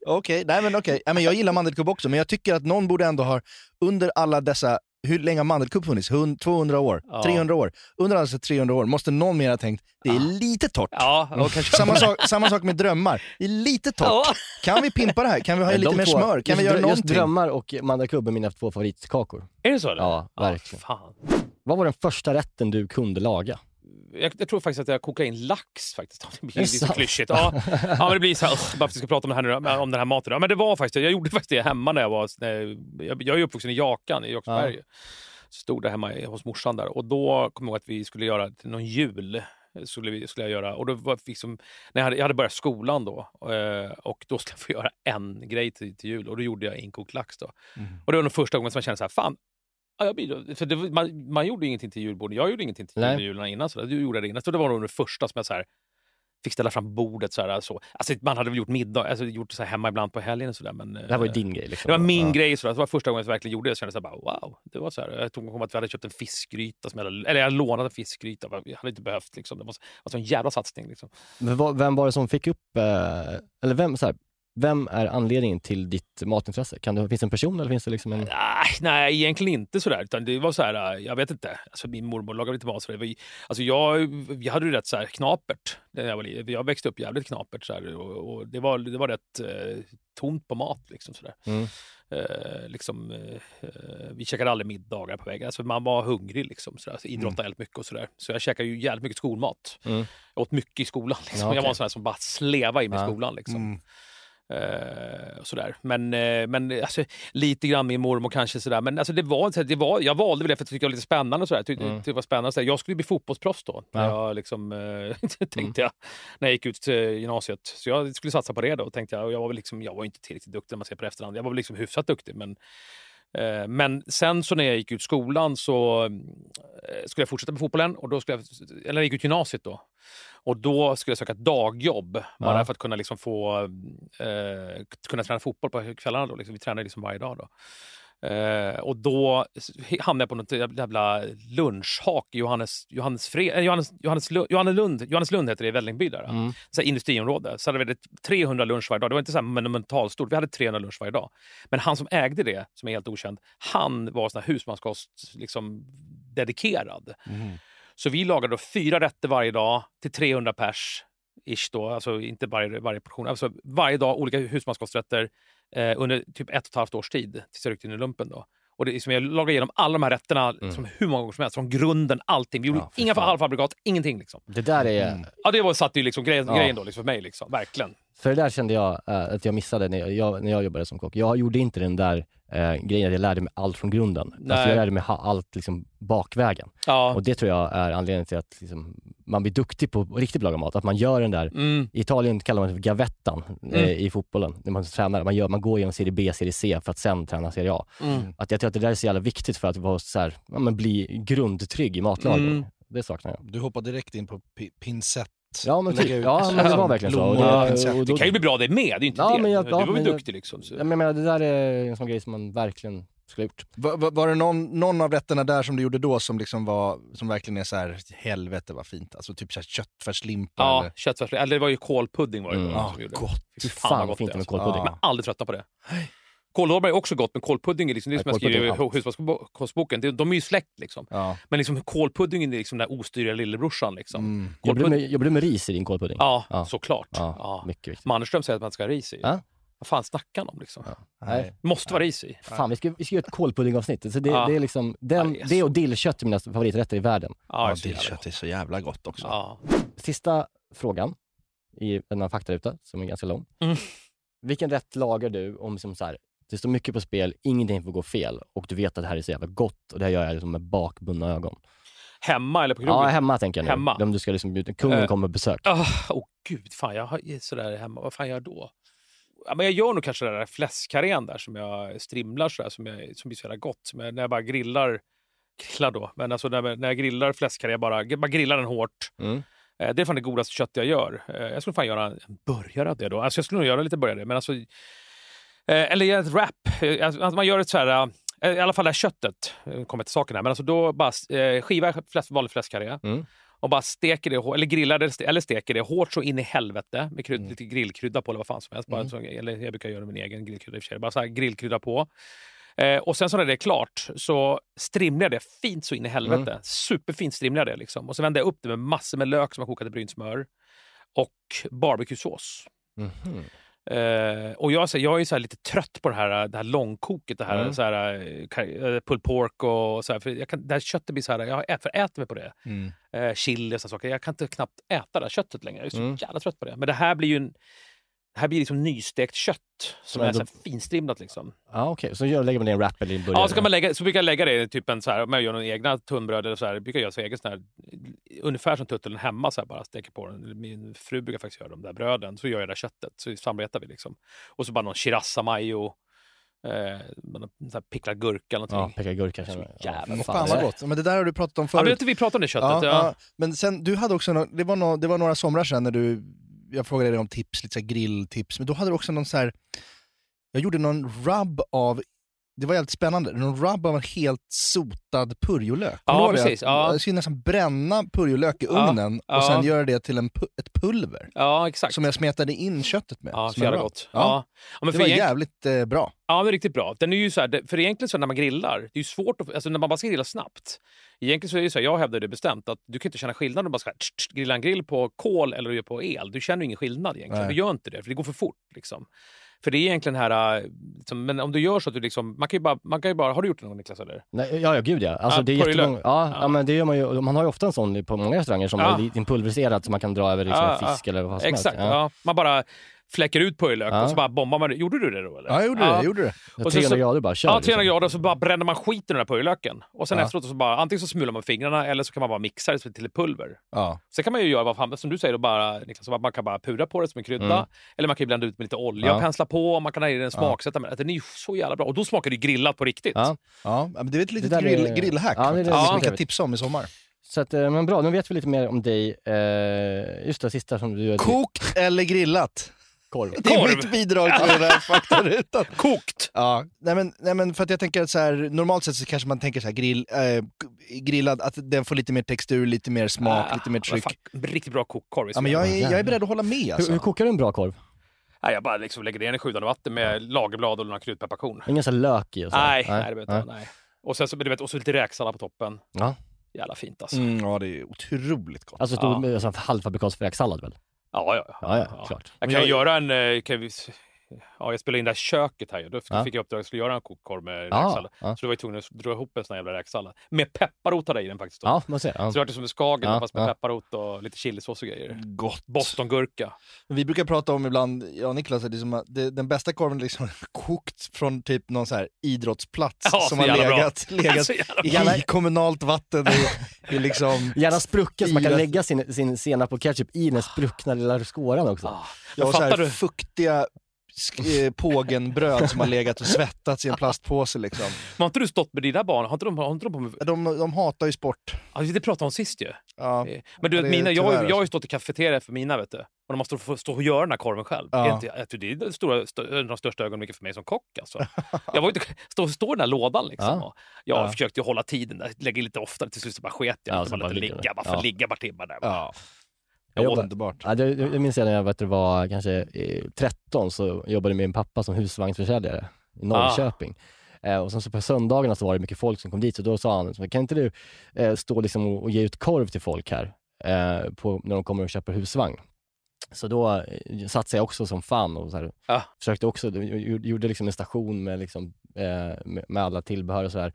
Okej, nej men okej. Nej, men jag gillar mandelkubb också, men jag tycker att någon borde ändå ha, under alla dessa, hur länge har mandelkubb funnits? Hund- 200 år? Ja. 300 år? Under alla dessa 300 år måste någon mer ha tänkt, det är lite torrt. Ja. Samma sak, samma sak med drömmar. Det är lite torrt. Ja. Kan vi pimpa det här? Kan vi ha lite mer smör? Kan just, vi göra Just någonting? drömmar och mandelkubb är mina två favoritkakor. Är det så? Eller? Ja, verkligen. fan. Vad var den första rätten du kunde laga? Jag, jag tror faktiskt att jag kokade in lax faktiskt. Det blir det lite klyschigt. Ja. ja, men det blir så här, usch, bara för att vi ska prata om, det här om den här maten. Ja, men det var faktiskt, jag gjorde faktiskt det hemma när jag var... När, jag, jag är uppvuxen i Jakan i Jakobsberg. Stod där hemma hos morsan där. Och då kom jag ihåg att vi skulle göra någon jul. Skulle, vi, skulle jag göra. Och då var liksom, när jag, hade, jag hade börjat skolan då. eh, Och då skulle jag få göra en grej till, till jul. Och då gjorde jag inkokt lax. Då. Och det var nog första gången som jag kände så här, fan, Ja, jag blir, för det, var- man, man gjorde ingenting till julbordet. Jag gjorde ingenting till julen innan. Så där. Du gjorde det innan. Så det var nog det första som jag så här, fick ställa fram bordet. Så här, så. Alltså, man hade väl gjort middag, alltså, gjort så här hemma ibland på helgen. Och så där, men, Det här var ju eh, din grej. Liksom. det var min ja. grej. Så där. det var första gången jag verkligen gjorde det. Jag kände så här, bara, wow. Det var så här, jag tog att vi hade köpt en fiskgryta. Som jag, eller jag lånade en fiskgryta. Jag hade inte behövt. Liksom. Det var, så- alltså, en jävla satsning. Liksom. Men vad- vem var det som fick upp, eh, eller vem, så här, vem är anledningen till ditt matintresse? Kan det, finns det en person eller finns det liksom en... Nej, nej, egentligen inte sådär. Utan det var så här, jag vet inte. Alltså, min mormor lagade lite mat. Så det var, alltså, jag, jag hade det rätt så här knapert. När jag, var, jag växte upp jävligt knapert. Så här, och, och det, var, det var rätt eh, tomt på mat. Liksom, så där. Mm. Eh, liksom, eh, vi käkade aldrig middagar på vägen. Alltså, man var hungrig. Liksom, så där, så idrottade väldigt mycket. och Så, där. så jag käkade ju jävligt mycket skolmat. Mm. Jag åt mycket i skolan. Liksom. Ja, okej. Jag var en sån här som bara sleva i mig i Ja. skolan. Liksom. Mm. Eh, sådär. Men, eh, men alltså, lite grann min mormor kanske. Sådär. Men alltså, det var, det var, jag valde väl det för att jag tyckte det var lite spännande. Sådär. Jag tyckte, Mm. det var spännande. Sådär. Jag skulle bli fotbollsproffs då. Ja. Jag liksom, eh, tänkte jag när jag gick ut eh, gymnasiet. Så jag skulle satsa på det då. Tänkte jag. Och jag var väl liksom, jag var inte tillräckligt duktig när man ser på det efterhand. Jag var väl liksom hyfsat duktig. Men Men sen så när jag gick ut skolan så eh, skulle jag fortsätta med fotbollen, och då skulle jag, eller jag gick ut gymnasiet då. Och då skulle jag söka ett dagjobb, bara Ja. för att kunna, liksom få, eh, kunna träna fotboll på kvällarna. Då, liksom. Vi tränade liksom varje dag. Då. Eh, och då hamnade jag på något jävla lunchhak i Johannes, Johannes, Fre, eh, Johannes, Johannes, Lu- Johannes, Lund, Johannes Lund heter det i Vällingby. Där, Mm. så industriområde. Så hade vi det 300 lunch varje dag. Det var inte så här monumentalstort. Vi hade 300 lunch varje dag. Men han som ägde det, som är helt okänd, han var sån här husmanskost liksom, dedikerad. Så vi lagade då fyra rätter varje dag till 300 pers. Ish då, alltså inte varje, varje portion. Alltså varje dag olika husmanskosträtter eh, under typ ett och ett halvt års tid tills jag ryckte in i lumpen. Då. Och det är som jag lagade igenom alla de här rätterna som hur många gånger som helst. Från grunden, allting. Vi gjorde Ja, inga halvfabrikat, ingenting. Liksom. Det där är... Mm. Ja, det var, satt ju liksom grejen, Ja. grejen då liksom, för mig. Liksom. Verkligen. För det där kände jag eh, att jag missade när jag, jag, när jag jobbade som kock. Jag gjorde inte den där eh, grejen att jag lärde mig allt från grunden. Alltså jag lärde mig ha, allt liksom bakvägen. Ja. Och det tror jag är anledningen till att liksom, man blir duktig på riktigt laga mat. Att man gör den där, Mm. i Italien kallar man det för gavettan eh, i fotbollen, när man tränar. Man, gör, man går genom serie B, serie C för att sen träna serie A. Mm. Att jag tror att det där är så jävla viktigt för att vara så här, ja, men bli grundtrygg i matlagning. Mm. Det saknar jag. Du hoppar direkt in på pi- pinsett. Ja men, typ, ja, men det var verkligen så. Och det, och Det då, kan ju bli bra det med, det är ju inte Ja, det. men jag- du ja, var ju men jag- duktig liksom. Så. jag menar, det där är en sån grej som man verkligen skulle ha gjort. Var, var, var det någon, någon av rätterna där som du gjorde då som, liksom var, som verkligen är så här, helvete vad fint? Alltså typ så här köttfärslimpa Ja, eller? köttfärs. Eller det var ju kålpudding var det Mm. då, gjorde. gott. Fy Fan, fan vad gott fint det med Alltså. kålpudding. Men aldrig tröttna på det. Kåldolmar är också gott, men kålpudding är liksom, det är som Ja, jag skriver i husmanskostboken. Det- De är ju släkt liksom. Ja. Men liksom kålpuddingen är liksom den där ostyriga lillebrorsan. Liksom. Mm. Jobbar du, med, jobbar du med ris i din kålpudding? Ja, Ja. såklart. Ja, Ja. mycket viktigt. Mannerström säger att man ska ha ris i. Ja. Vad fan snackar han om liksom? Nej. Måste vara ris i. Fan, vi ska, vi ska göra ett kålpuddingavsnitt. Så det, Ja. det är liksom, den, Ja, det är det så- och dillkött är mina favoriträtter i världen. Ja, Ja, dillkött är så jävla gott också. Ja. Sista frågan i denna faktaruta, som är ganska lång. Mm. Vilken rätt lagar du om som så här, det står mycket på spel, ingenting får gå fel och du vet att det här är så jävla gott och det här gör jag liksom med bakbundna ögon? Hemma eller på krogen? Ja, hemma tänker jag nu. Hemma. Om du ska liksom, bjuda- kungen Eh. kommer på besök. Åh oh, gud, fan jag har sådär hemma. Vad fan gör jag då? Ja, men jag gör nog kanske den där fläskkarrén där som jag strimlar sådär, som, jag, som blir så jävla gott. Som jag, när jag bara grillar, grillar då, men alltså när, när jag grillar fläskkarré, bara, bara grillar den hårt. Mm. Eh, Det är fan det godaste kött jag gör. Eh, Jag skulle fan göra en burgare av det då. Alltså jag skulle nog göra lite burgare, men alltså... eh, Eller ett wrap. Eh, Alltså man gör ett så här... eh, I alla fall det här köttet, kommer till saken här, men alltså då bara eh, skiva fläsk, vanlig fläskkarré Mm. och bara steker det, eller grillar det, eller steker det hårt så in i helvete med krydd, lite grillkrydda på eller vad fan som helst. Bara så, eller jag brukar göra min egen grillkrydda i och för sig. Bara så här grillkrydda på. Eh, och sen så när det är klart så strimlar jag det fint så in i helvete. Superfint strimlar jag det liksom. Och så vänder jag upp det med massor med lök som jag kokat i brynt smör och barbecuesås. Mhm. Eh, och jag, så, jag är så lite trött på det här, det här långkoket, det här, Mm. så här eh, pulled pork och så här, för jag kan, det här köttet blir så här, jag ä- föräter mig på det. Mm. Eh, chili och sådana saker. Jag kan inte knappt äta det här köttet längre. Jag är så Mm. jävla trött på det. Men det här blir ju en, det här blir liksom nystekt kött som Men är så då- här finstrimlat. Liksom. Ja, okej. Så gör, lägger man det i en wrap eller i en burgare? Ja, så, kan man lägga, så brukar jag lägga det i typ en så här, om jag gör någon egna tunnbröd eller så här, brukar jag göra så egen sån här, ungefär som tutteln hemma, så här, bara steker på den. Min fru brukar faktiskt göra de där bröden, så gör jag det där köttet, så samarbetar vi liksom. Och så bara någon shirasa mayo, eh, picklad gurka eller Ja, någonting. peka gurka. Så känner jag. jävla Ja, Fan vad det- gott. Men det där har du pratat om Ja, förut. men inte vi pratade om det köttet. Ja, Ja, ja. Men sen, du hade också, nå- det, var nå- det var några somrar sedan när du, jag frågade dig om tips, lite så här grilltips, men då hade du också någon så här, jag gjorde någon rub av, det var jävligt spännande, någon rub av en helt sotad purjolök. Ja, precis, ja. Jag skulle nästan bränna purjolök i Ja, ugnen och ja. sen göra det till en, pu- ett pulver. ja exakt. Som jag smetade in köttet med. Ja, så jävla gott. Ja. Ja. Det var egent- jävligt eh, bra. Ja, men riktigt bra. Den är ju så här, för egentligen så när man grillar, det är ju svårt att, alltså när man bara ska grilla snabbt. Egentligen så är det så här, jag hävdar det bestämt, att du kan inte känna skillnad om du bara ska tsch, tsch, grilla en grill på kol eller på el. Du känner ingen skillnad egentligen. Nej. Du gör inte det, för det går för fort. Liksom. För det är egentligen här, liksom, men om du gör så att du liksom, man kan ju bara, man kan ju bara har du gjort det någon gång Niklas? Eller? Nej, ja, ja, gud ja. Alltså, Ja, det är jättemånga, ja, ja. Ja. men det gör man ju. Man har ju ofta en sån på många restauranger som Ja. är lite pulveriserad så man kan dra över liksom fisk eller vad som Exakt, helst. ja. Man bara fläcker ut purjolök Ja. och så bara bombar man det. Gjorde du det då? Eller? Ja, jag gjorde det. Jag gjorde det. Och sen 300 så- grader bara, kör. Ja, 300 liksom. grader så bara bränner man skiten i den här purjolöken. Och sen Ja. efteråt så bara, antingen så smular man fingrarna eller så kan man bara mixa det till pulver. Ja. Sen kan man ju göra vad fan, som du säger, då bara, Niklas, så man kan bara pudra på det som en krydda. Mm. Eller man kan ju blanda ut med lite olja Ja. och pensla på. Och man kan ha i den smaksätta. Men den är ju så jävla bra. Och då smakar det ju grillat på riktigt. Ja. Ja, men det är ett litet där grill, är- grillhack Ja, det är faktiskt, det som vi kan tipsa om i sommar. Så att, eh, men bra, nu vet vi lite mer om dig. Eh, just det sista som du. Kokt eller grillat? Korv. Det är Korv. mitt bidrag till den här faktarutan. Kokt! Ja, nej men, nej men för att jag tänker att så här, normalt sett så kanske man tänker så här grill, eh, grillad, att den får lite mer textur, lite mer smak, Ah, lite mer tryck. fan, riktigt bra kokkorv. i Ja, men jag, är, jag är beredd att hålla med Hur, alltså. hur kokar du en bra korv? Nej, jag bara liksom lägger ner den i sjudande vatten med lagerblad och några krydpepparkorn. Ingen sån här lök i och så? Nej, nej, det vet jag nej. Och sen så, du vet, och så lite räksallad på toppen. Ja. Jävla fint alltså. Mm, ja, det är otroligt gott. Alltså stor ja. alltså, halvfabrikatsräksallad väl? Ja, ja, ja. Ja, ja, klart. Jag kan jag- göra en... eh, Kan vi, ja, jag spelade in det här köket här ju. Då Ja. fick jag uppdrag att jag skulle göra en kokkorv med Ja, räksallad. ja. Så då var jag tvungen att dra ihop en sån här jävla räksallad. Med pepparrot hade jag i den faktiskt. Då. Ja, man ser. Ja. Så det var som en skagen Ja, fast med ja. pepparrot och lite chilisås och grejer. Gott. Bostongurka. Vi brukar prata om ibland, jag och Niklas, att det är som att det, den bästa korven är liksom kokt från typ någon så här idrottsplats Ja, som har jävla bra. legat, legat i kommunalt vatten i, i liksom... Gärna sprucken så man kan lägga sin, sin senap och ketchup i den spruckna lilla skåran också. Ah, Jag har men så här du? fuktiga pågenbröd som har legat och svettats i en plastpåse liksom. Men har inte du stått med dina barn? Har inte de, har inte de på med... De, de hatar ju sport. Alltså, det pratade om sist ju. Ja. Eh, Men du Ja, vet, mina, jag, har ju- jag har ju stått i kafeteria för mina, vet du. Och de måste få stå och göra den här korven själv. Ja. Det, är jag det är det stora, stö, de största ögonblicken för mig som kock. Alltså. Jag var inte, stå, stå i den här lådan liksom. Ja. Och jag Ja. försökte ju hålla tiden där, lägga in lite oftare. Till slut så bara sket jag. Ja, bara bara lite ligga, bara ligga bara timmar där. Ja. Jag jobbar- Underbart. Ja, det, jag minns jag när jag vet, du, var kanske eh, 13 så jobbade jag med min pappa som husvagnsförsäljare i Norrköping. Eh, och sen så på söndagarna så var det mycket folk som kom dit så då sa han, kan inte du eh, stå liksom och, och ge ut korv till folk här eh, på, när de kommer och köper husvagn? Så då eh, satsade jag också som fan och så här, Ja. försökte också, gjorde liksom en station med, liksom, med, med alla tillbehör och sådär.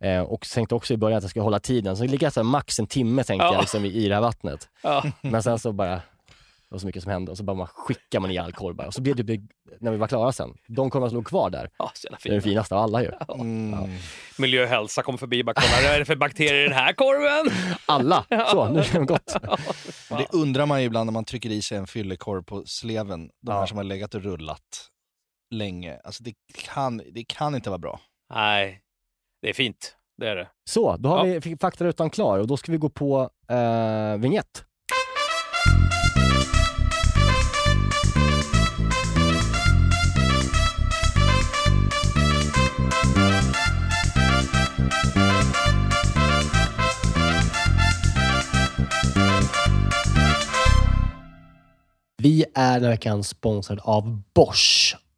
Eh, och tänkte också i början att jag skulle hålla tiden, så ligger jag så här, max en timme tänkte Ja. jag liksom, i, det här vattnet. Ja. Men sen så bara, det var så mycket som hände och så bara man skickar man i all korv bara. Och så blev det, när vi var klara sen, de korvarna som låg kvar där, Ja, så jävla det är det fint. finaste av alla ju. Mm. Miljö och hälsa kommer förbi och bara kollar, vad är det för bakterier i den här korven? Alla! Så, nu är det gott. Det undrar man ju ibland när man trycker i sig en fyllekorv på sleven, de här Ja. som har legat och rullat länge. Alltså det kan, det kan inte vara bra. Nej, det är fint. Det är det. Så, då har Ja. vi faktarutan klar och då ska vi gå på eh, vignett. Vi är den här veckan sponsrade av Bosch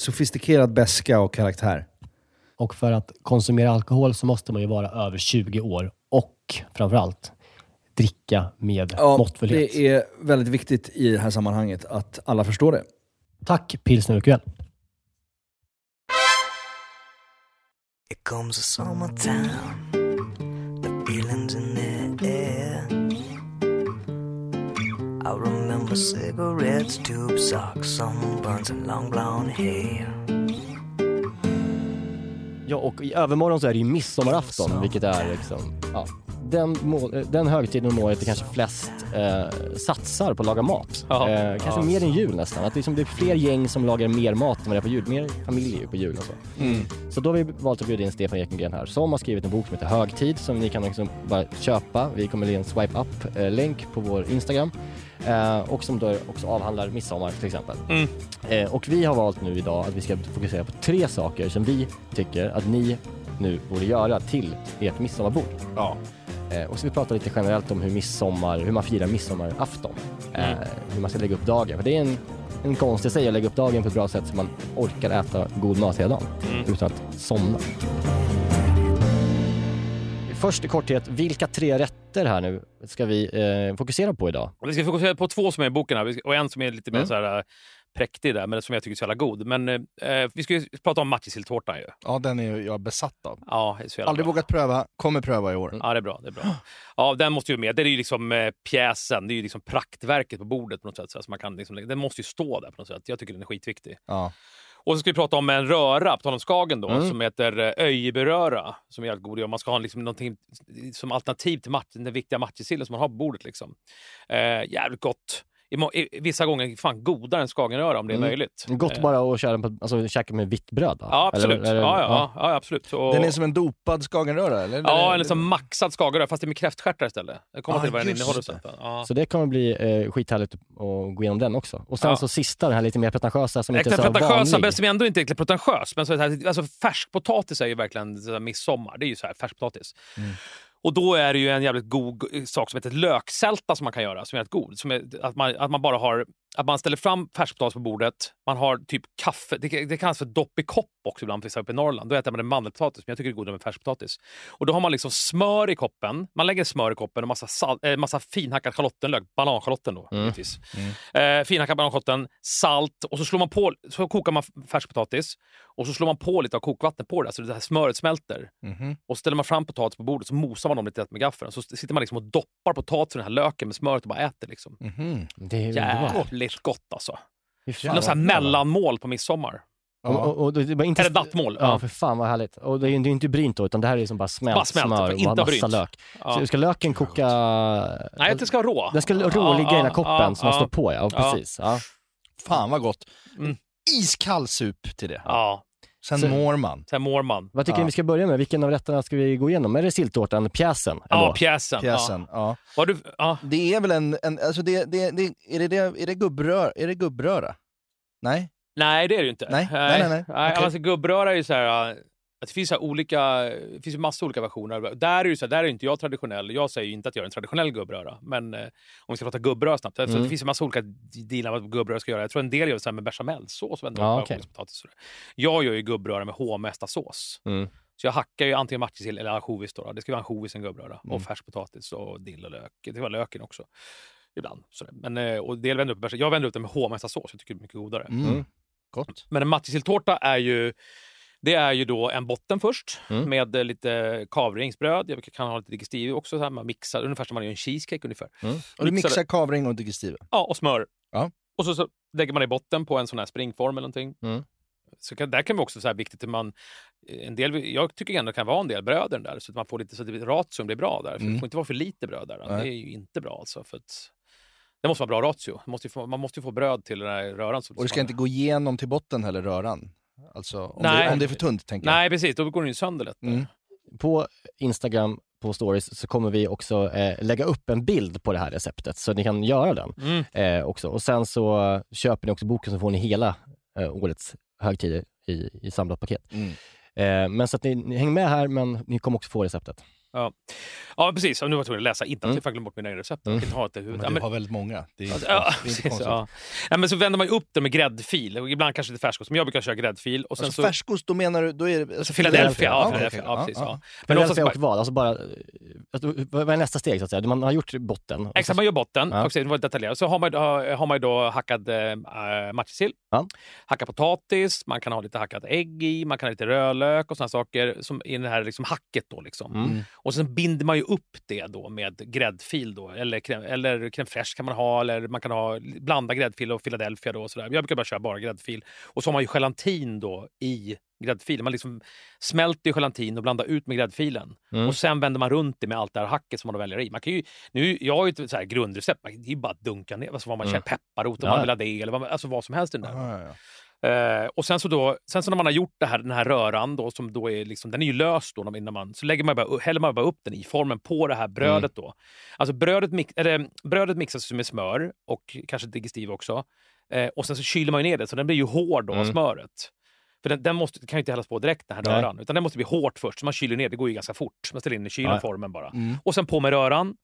sofistikerad beska och karaktär. Och för att konsumera alkohol så måste man ju vara över 20 år och framförallt dricka med måttfullhet. det är väldigt viktigt i det här sammanhanget att alla förstår det. Tack Pilsner Urquell. It comes the summertime, the feelings I remember cigarettes, tube socks, sunburns, and long blonde hair. Ja, och i övermorgon så är det ju midsommarafton, vilket är liksom, ja, den, må- eh, den högtiden om året där kanske flest eh, satsar på att laga mat. Ja. Eh, kanske Ja. mer än jul nästan. Att det, liksom, det är fler gäng som lagar mer mat än vad det är på jul. Mer familjer på jul och så. Så då har vi valt att bjuda in Stefan Ekengren här som har skrivit en bok som heter Högtid som ni kan liksom bara köpa. Vi kommer ge en swipe up-länk på vår Instagram. Eh, och som då också avhandlar midsommar till exempel. Mm. Eh, och vi har valt nu idag att vi ska fokusera på tre saker som vi tycker att ni nu borde göra till ert midsommarbord. Ja. Eh, och så vi pratar lite generellt om hur midsommar, hur man firar midsommarafton. Eh, Mm. hur man ska lägga upp dagen. För det är en en konst i sig att lägga upp dagen på ett bra sätt så man orkar äta god mat hela dagen Mm. utan att somna. Först i korthet, vilka tre rätter här nu ska vi eh, fokusera på idag? Vi ska fokusera på två som är i boken här, och en som är lite mer Mm. så här, äh, präktig där, men som jag tycker är så jävla god. Men eh, vi ska ju prata om matjessilltårtan ju. Ja, den är ju jag besatt av. Ja, det är så jävla Aldrig bra. vågat pröva, kommer pröva i år. Ja, det är bra. Det är bra. Ja, den måste ju med. Det är ju liksom eh, pjäsen, det är ju liksom praktverket på bordet på något sätt. Så man kan liksom, den måste ju stå där på något sätt. Jag tycker den är skitviktig. Ja. Och så ska vi prata om en röra, på tal om Skagen då, Mm. som heter eh, Öjeberöra. Som är jävligt god. Man ska ha liksom någonting som alternativ till mat, den viktiga matjessillen som man har på bordet. Liksom. Eh, jävligt gott. I, vissa gånger fan godare än Skagenröra om det är Mm. möjligt. Gott Eh, bara att köra på, alltså, käka med vitt bröd? Va? Ja, absolut. Eller- eller- ja, ja, ja. ja, absolut. Och, Den är som en dopad skagenröra, eller? Ja, Eller- en liksom maxad skagenröra, fast det är med kräftstjärtar istället. Jag kommer Ah, till vad den innehåller det. sen. Ja. Så det kommer bli eh, skithärligt att gå igenom den också. Och sen Ja. så sista, den här lite mer pretentiösa som inte är så pretentiösa, vanlig. men som ändå inte är pretentiös. Men så här, alltså färskpotatis är ju verkligen så här midsommar. Det är ju så här färskpotatis. Mm. Och då är det ju en jävligt god eh, sak som heter löksälta som man kan göra, som är rätt god. Som är att, man, att man bara har att man ställer fram färskpotatis på bordet, man har typ kaffe, det, det kallas för dopp i kopp också ibland vissa uppe i Norrland. Då äter man en mandelpotatis, men jag tycker det är godare med färskpotatis. Och då har man liksom smör i koppen, man lägger smör i koppen och massa, sal, eh, massa finhackad schalottenlök, bananschalotten då Mm. givetvis. Eh, finhackad bananschalotten, salt och så slår man på, så kokar man färskpotatis och så slår man på lite av kokvatten på det, så det här smöret smälter. Mhm. Och så ställer man fram potatis på bordet så mosar man dem lite med gaffeln. Så sitter man liksom och doppar potatisen i den här löken med smöret och bara äter. Liksom. Mhm. Det är underbart. Jävligt gott alltså. Något sånt här mellanmål på midsommar. Och, och, och, det var inte Eller nattmål. Ja, Ja. för fan vad härligt. Och det är ju det är inte brynt då, utan det här är liksom bara smält, Bara smält, smör och inte massa brynt. lök. Ja. Så ska löken koka... Nej, det ska rå. Den ska rå Ja, ligga i den här ja, koppen ja, som man ja. slår på, ja. Ja. Precis. Ja. Fan vad gott. Mm. Iskall sup till det. Ja, Sen Så- mår man. sen mår man. Vad tycker Ja. ni vi ska börja med? Vilken av rätterna ska vi gå igenom? Är det silltårtan, pjäsen? Ja, pjäsen. Pjäsen. Ja. Ja. Var du, ja. Det är väl en, en alltså det, det, det, är, det, det, är det gubbröra? Är det gubbröra? Nej? Nej, det är det ju inte. Nej, nej, nej, nej. Okej. alltså, gubbröra är ju så här... Att det finns så olika, det finns massa olika versioner. Där är, ju så här, där är inte jag traditionell. Jag säger ju inte att jag är en traditionell gubbröra. Men eh, om vi ska prata gubbröra snabbt. Så Mm. det finns ju massa olika dealar vad gubbröra ska göra. Jag tror en del gör så här med bechamelsås. en Ja, sådär. Jag gör ju gubbröra med hovmästarsås. Mm. Så jag hackar ju antingen matjessill eller ansjovis. Det ska vara ansjovis en gubbröra. Mm. Och färskpotatis och dill och lök. Det ska vara löken också. Ibland. Sådär. Men, eh, och del vänder upp, jag vänder upp det med hovmästarsås. Jag tycker det är mycket godare. Mm. Mm. Gott. Men en matjessilltårta är ju det är ju då en botten först Mm. med eh, lite kavringsbröd. Jag kan ha lite digestive också. Så här, man mixar ungefär som man gör en cheesecake ungefär. Mm. Och du Mixar mixar kavring och digestive? Ja, och smör. Ja. Och så, så lägger man i botten på en sån här springform eller någonting. Mm. Så kan, där kan det också så här viktigt att man... En del, jag tycker ändå det kan vara en del bröd där så att man får lite så att ration blir bra där. För Mm. Det får inte vara för lite bröd där. Nej. Det är ju inte bra alltså. För att, det måste vara bra ratio. Man måste ju få, man måste få bröd till den här röran. Och det ska inte gå igenom till botten heller, röran? Alltså, om, Nej. det, om det är för tunt, tänker jag. Nej, precis. Då går den ju sönder lätt. Mm. På Instagram, på stories, så kommer vi också eh, lägga upp en bild på det här receptet så ni kan göra den Mm. eh, också. Och sen så köper ni också boken så får ni hela eh, årets högtider i, i samlat paket. Mm. Eh, men så att ni, ni hänger med här, men ni kommer också få receptet. Ja. ja, precis. Och nu var jag tvungen att läsa inte att Mm. jag faktiskt glömt bort mina egna recept. Mm. Jag ha i huvudet. Men Ja, du men- har väldigt många. Det är, Alltså, ja, det är inte precis, ja. Ja, men så vänder man ju upp det med gräddfil. Och ibland kanske lite färskost. Men jag brukar köra gräddfil. Och sen Alltså så, färskost, då menar du... Då är det, alltså Philadelphia. Ja, Philadelphia. okej. Ja, precis. Ja, Ja. ja. Men oftast och vad? Alltså bara, eh, alltså, vad är nästa steg så att säga? Man har gjort botten. och exakt, så- man gör botten. Ja. Ja. Det var detaljerat. Så har man, har, man då hackad äh, matjessill, Ja. hackad potatis, man kan ha lite hackat ägg i, man kan ha lite rödlök och såna saker som i det här liksom hacket. Då, liksom. Mm. Och sen binder man ju upp det då med gräddfil då, eller, crème, eller crème fraîche kan man ha, eller man kan ha blanda gräddfil och Philadelphia då och sådär. Jag brukar bara köra bara gräddfil. Och så har man ju gelatin då i gräddfilen. Man liksom smälter ju gelatin och blandar ut med gräddfilen. Mm. Och sen vänder man runt det med allt det här hacket som man väljer i. Man kan ju, nu, jag har ju ett så här grundrecept, man- det är ju bara att dunka ner alltså vad man Mm. känner, pepparrot om Ja. man vill ha det, eller vad, alltså vad som helst i den där. Ja, ja. Eh, och sen så, då, sen så när man har gjort det här, den här röran, då, som då är liksom, den är ju lös då, innan man, så lägger man bara, häller man bara upp den i formen på det här brödet. Då. Alltså brödet, mix, eller, brödet mixas med smör och kanske digestiv också. Eh, och sen så kyler man ner det, så den blir ju hård då, av Mm. smöret. För den, den måste, kan ju inte hällas på direkt, den här Nej. röran. Utan den måste bli hårt först, så man kyler ner. Det går ju ganska fort. Man ställer in i kylen formen bara. Mm. Och sen på med röran.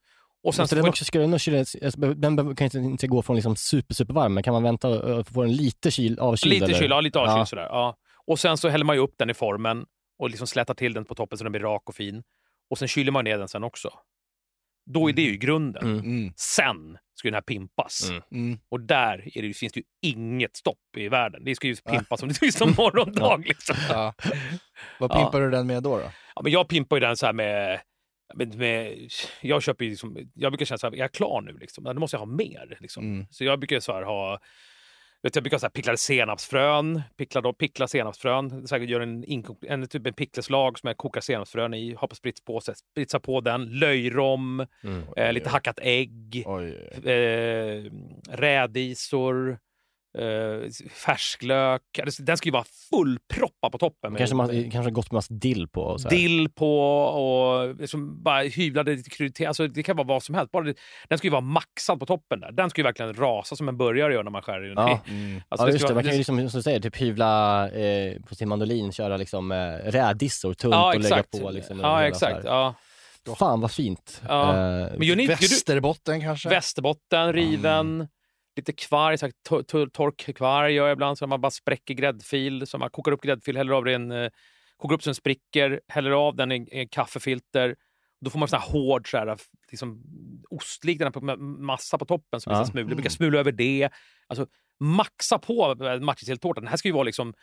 Och sen så den också, ska den, också kyla- alltså, den kan inte, inte gå från liksom super, super varm, men kan man vänta och få den lite kyl, avkyld? Lite eller? kyl, ja, lite avkyld Ja. sådär. Ja. Och sen så häller man ju upp den i formen och liksom slätar till den på toppen så den blir rak och fin. Och sen kyler man ner den sen också. Då är det ju grunden. Mm. Sen ska den här pimpas. Mm. Och där är det, finns det ju inget stopp i världen. Det ska ju pimpas som det finns som morgondag. Liksom. Ja. Vad Ja. pimpar du den med då? då? Ja, men jag pimpar ju den så här med... med, med jag köper liksom, jag brukar känna så här, är jag klar nu? Liksom? Nu måste jag ha mer. Liksom. Mm. Så jag brukar så här ha Vet, jag brukar ha så här picklade senapsfrön, pickla, då, pickla senapsfrön, så här, gör en, en, typ en pickleslag som jag kokar senapsfrön i, har på spritspåse, spritsa på den, löjrom, Mm. eh, lite hackat ägg, eh, rädisor, eh, färsklök. Den ska ju vara fullproppad på toppen. med- Kanske, man, kanske gott med massa dill på. Och så här. dill på och liksom bara hyvlade lite kryddor. Alltså det kan vara vad som helst. Bara det, den ska ju vara maxad på toppen där. Den ska ju verkligen rasa som en burgare gör när man skär i den. Ja, Mm. Alltså, ja det just det. vara- Man kan ju liksom, som du säger, typ hyvla eh, på sin mandolin, köra liksom, eh, rädisor tunt Ja, och lägga på. Liksom, Ja, exakt. Ja. Fan vad fint. Ja. Eh, Men gör ni, gör du, Västerbotten kanske? Västerbotten, riven, lite kvarg, så här tor- tor- tork kvarg gör jag ibland. Så man bara spräcker gräddfil. Så man kokar upp gräddfil, häller av det i en, eh, kokar upp så den spricker, häller av den i en- kaffefilter. Då får man sån här hård så här, liksom, med massa på toppen som Ja. ja. smulor. Jag brukar smula över det. Alltså, maxa på eh, matjessilltårtan. Den här ska ju vara liksom...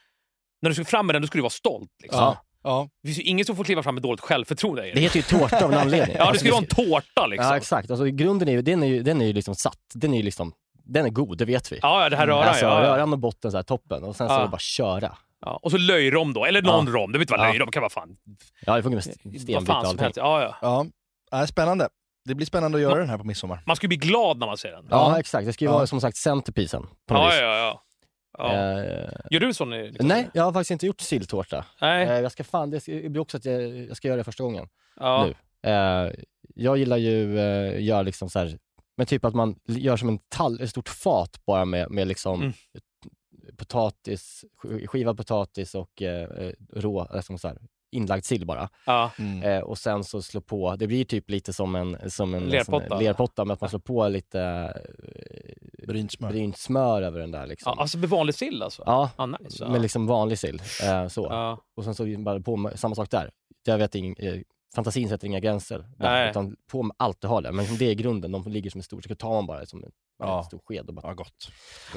När du ska fram med den, då ska du vara stolt. Liksom. Ja. Ja. Det finns ju ingen som får kliva fram med dåligt självförtroende. Det heter ju tårta av en anledning. Ja, det Alltså, ska ju vara en tårta liksom. Ja, exakt. Alltså, grunden är ju, den är ju, den är ju liksom satt. Den är ju liksom, den är god, det vet vi. Ja, ja, det här röran. alltså, ja, ja. röran och botten, så här, toppen. Och sen så Ja. bara köra. Ja, och så löjrom då, eller någon Ja. rom. Det vet inte vad Ja. löjrom kan vara fan. Ja, det funkar med Vad stenbit och allting. helst. Ja, ja. Ja. Ja, spännande. Det blir spännande att göra den här på midsommar. Man ska ju bli glad när man ser den. Ja, exakt. Det ska ju Ja. vara som sagt centerpiecen. På något ja, vis. ja, ja. ja. Eh, Gör du sån? Liksom? nej, jag har faktiskt inte gjort silltårta. Nej. Eh, jag ska fan, det blir också att jag, jag ska göra det första gången Ja. nu. Eh, jag gillar ju uh, göra liksom så här, men typ att man gör som en tall, ett stort fat bara med, med liksom Mm. potatis, sk- skivad potatis och eh, eh, rå, liksom så här, inlagd sill bara. Ja. Mm. Eh, och sen så slå på, det blir typ lite som en, som en Lerpotta. här lerpotta, men att man slår på lite eh, Brynt smör. brynt smör över den där. Liksom. Ja, alltså med vanlig sill alltså? Ja, Ah, nice. Ja. med liksom vanlig sill. Eh, så. Ja. Och sen så bara på med samma sak där. Jag vet ing, eh, fantasin sätter inga gränser där, Nej. utan på med allt du har där. Men det är grunden, de ligger som en stor, så tar man bara som en, Ja. stor sked och bara... Ja, gott.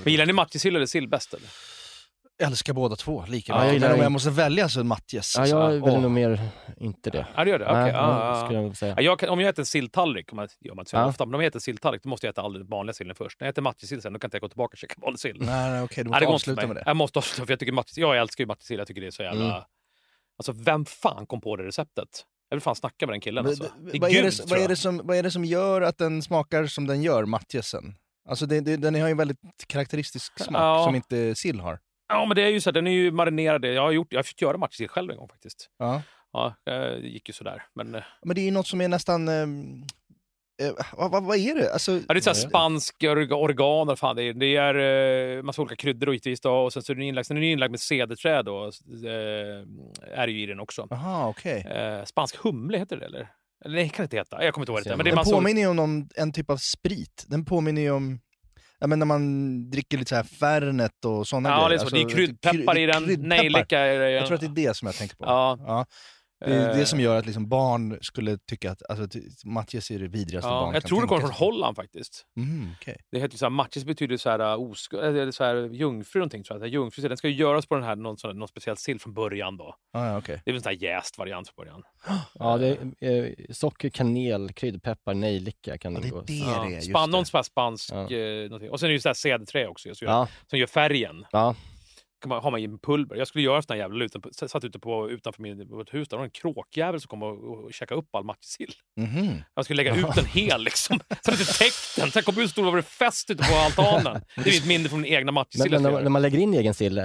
Men gillar ni matjessill eller sill bäst? Eller? Jag älskar båda två lika Ja, jag mycket. gillar Men om jag måste välja så är Matjes. Ja, jag alltså. väljer nog mer inte det. Ja, det gör det? Okej. Nej, ja, ja, jag jag kan, om jag äter en silltallrik, om jag, gör man inte så Ja. ofta, men om jag äter en silltallrik då måste jag äta all den vanliga sillen först. När jag äter matjessill sen, då kan inte jag gå tillbaka och käka vanlig sill. Nej, nej, okej, du Nej, måste det går inte för avsluta med det. Jag måste avsluta, för jag, tycker matjessill, jag älskar ju matjessill. Jag tycker det är så jävla... Mm. Alltså, vem fan kom på det receptet? Jag vill fan snacka med den killen. Men, Alltså. Det är vad, är det, tror vad, är jag. det som, vad är det som gör att den smakar som den gör, matjesen? Alltså det, det, den har ju en väldigt karaktäristisk smak Ja. som inte sill har. Ja, men det är ju så här, den är ju marinerad. Jag har, gjort, jag har försökt göra matjessill själv en gång faktiskt. Ja. Ja, eh, det gick ju sådär. Men, eh, Men det är ju något som är nästan... eh, vad, vad, vad är det? Alltså, ja, det är så spansk orga- oregano. vad Fan, det är, det är eh, massa olika kryddor och givetvis. Då, och sen så är den inlagd, sen är den inlagd med cederträd. Då, eh, är det ju i den också. Aha, okej. Eh, spansk humle heter det eller? Eller det kan det inte heta. Jag kommer inte ihåg det. Men det är Den påminner ju om någon, en typ av sprit. Den påminner ju om... Ja, men när man dricker lite så här Fernet och sådana Ja, grejer. det är så. Det är Alltså, kryddpeppar kry- i den, kryddpeppar. nejlika är det. Jag tror att det är det som jag tänker på. Ja. Det är det Eh, som gör att liksom barn skulle tycka att alltså, Matjes är det vidrigaste Ja, barn jag kan tror det kommer från. Holland faktiskt. Mm, okej. Det heter ju så här, matches betyder så här, uh, osk- eller så här jungfru någonting. tror jag. Jungfru, den ska ju göras på den här, någon, sån, någon speciell sill från början då. Ah, ja, okej. Det är väl en sån här jäst variant från början. Ja, det är eh, socker, kanel, kryddpeppar, nejlika kan Ja, det ingå. det Ja, det är. Just span, någon det. sån här spansk... Ja. Eh, någonting. och sen är det ju så här cederträ också, som gör, Ja, som gör färgen. ja. Kan man, har man en pulver. Jag skulle göra en sån här jävla uten, satt ute på, utanför min, ett hus. Där var en kråkjävel som kom och, och käkade upp all matjessill. Mhm. Jag skulle lägga ut den hel liksom. Så det inte täckt den. Sen kom ut och var det fest ute på altanen. Det är mitt minne från min egna Men, matjessill. men ska när, när man lägger in egen sill, eh,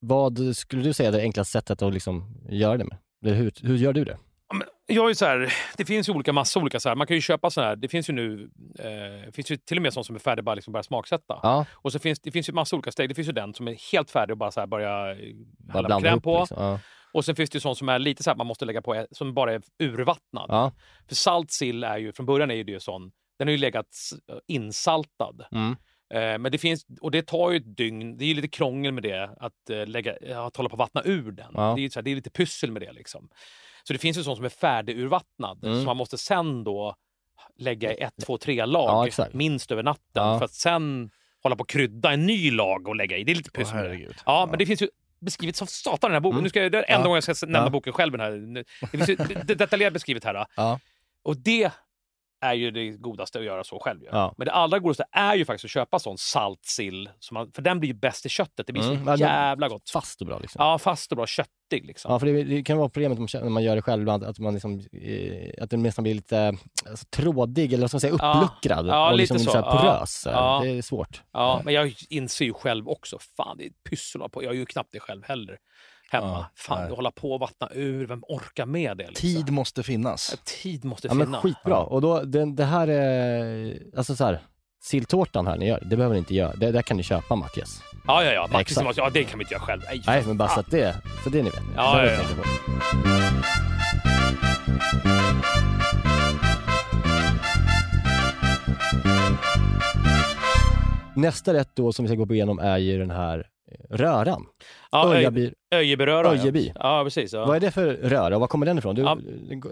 vad skulle du säga är det enklaste sättet att liksom göra det med? Hur, hur gör du det? Jag är ju så här, det finns ju olika, massa olika så här. Man kan ju köpa sådana här, det finns ju nu, eh, det finns ju till och med sånt som är färdig bara liksom börja smaksätta. Ja, Och så finns det finns ju massa olika steg. Det finns ju den som är helt färdig och bara så här börja eh, hälla blanda kräm ihop på. Liksom. Ja. Och sen finns det ju sånt som är lite så här, man måste lägga på, som bara är urvattnad. Ja. För salt sill är ju, från början är ju det sån, den har ju legat s- insaltad. Mm. Eh, Men det finns, och det tar ju ett dygn, det är ju lite krångel med det, att, eh, lägga, att hålla på att vattna ur den. Det, är ju så här, det är lite pussel med det. Liksom. Så det finns ju sånt som är färdigurvattnad, Mm. som man måste sen då lägga i ett, två, tre lag, Ja, minst över natten, Ja. för att sen hålla på att krydda en ny lag och lägga i. Det är lite det. herregud. Ja, men det finns ju beskrivet som satan i den här boken. Mm. Nu ska jag, det är enda Ja. gången jag ska nämna Ja. boken själv. Den här. Det finns ju det- det- detaljerat beskrivet här. Ja. Och det är ju det godaste att göra så själv. Ja. Men det allra godaste är ju faktiskt att köpa sån salt sill, man, för den blir ju bäst i köttet. Det blir Mm. så Ja, jävla gott. Fast och bra liksom. Ja, fast och bra köttig. Liksom. Ja, för det, det kan vara problemet när man gör det själv att man liksom, eh, att den nästan blir lite alltså, trådig eller vad ska man säga, Ja. uppluckrad Ja, och lite liksom så. så. Ja. porös. Ja. Det är svårt. Ja, men jag inser ju själv också, fan det är ett pyssel på. Jag gör ju knappt det själv heller. Hemma. Ja, fan, nej. hålla på och vattna ur, vem orkar med det? Liksom? Tid måste finnas. Ja, Tid måste Ja, men finnas. skitbra. Och då, det, det här är, alltså så här, silltårtan här ni gör, det behöver ni inte göra. Det där kan ni köpa Mattias. Ja, ja, ja. Mattis, Exakt. ja, det kan vi inte göra själv. Nej, Nej, men bara så att det, så det ni vet. Ja, ja, ja. Nästa rätt då som vi ska gå igenom är ju den här röran. Ja, Öj- Öjaby. Öjeberöra. Öjeby. Ja, ja precis. Ja. Vad är det för röra och var kommer den ifrån? Du, Ja.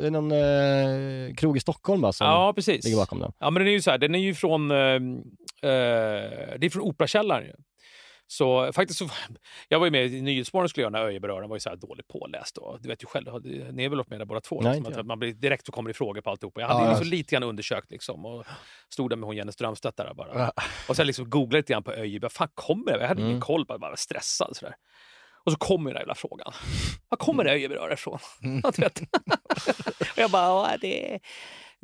Det är någon eh, krog i Stockholm va, som Ja, precis. ligger bakom den? Ja, men den är ju så här, den är ju från, eh, eh, det är från Operakällaren. Så faktiskt så, jag var ju med i Nyhetsmorgon skulle göra den här Öjeberöran, den var ju så här dåligt påläst. Och, du vet ju själv, ni är väl med det båda två? Nej, liksom, man blir direkt så kommer det frågor på alltihopa. Jag hade Ja, liksom lite grann undersökt liksom, och stod där med hon Jenny Strömstedt där bara. Ja. Och sen liksom googlade lite grann på Öjeby, vad fan kommer det? Jag hade ingen Mm. koll, bara, bara stressad sådär. Och så kommer den där jävla frågan. Var kommer det Öjeberöra ifrån? Ja, du vet. och jag bara, "Ja, det,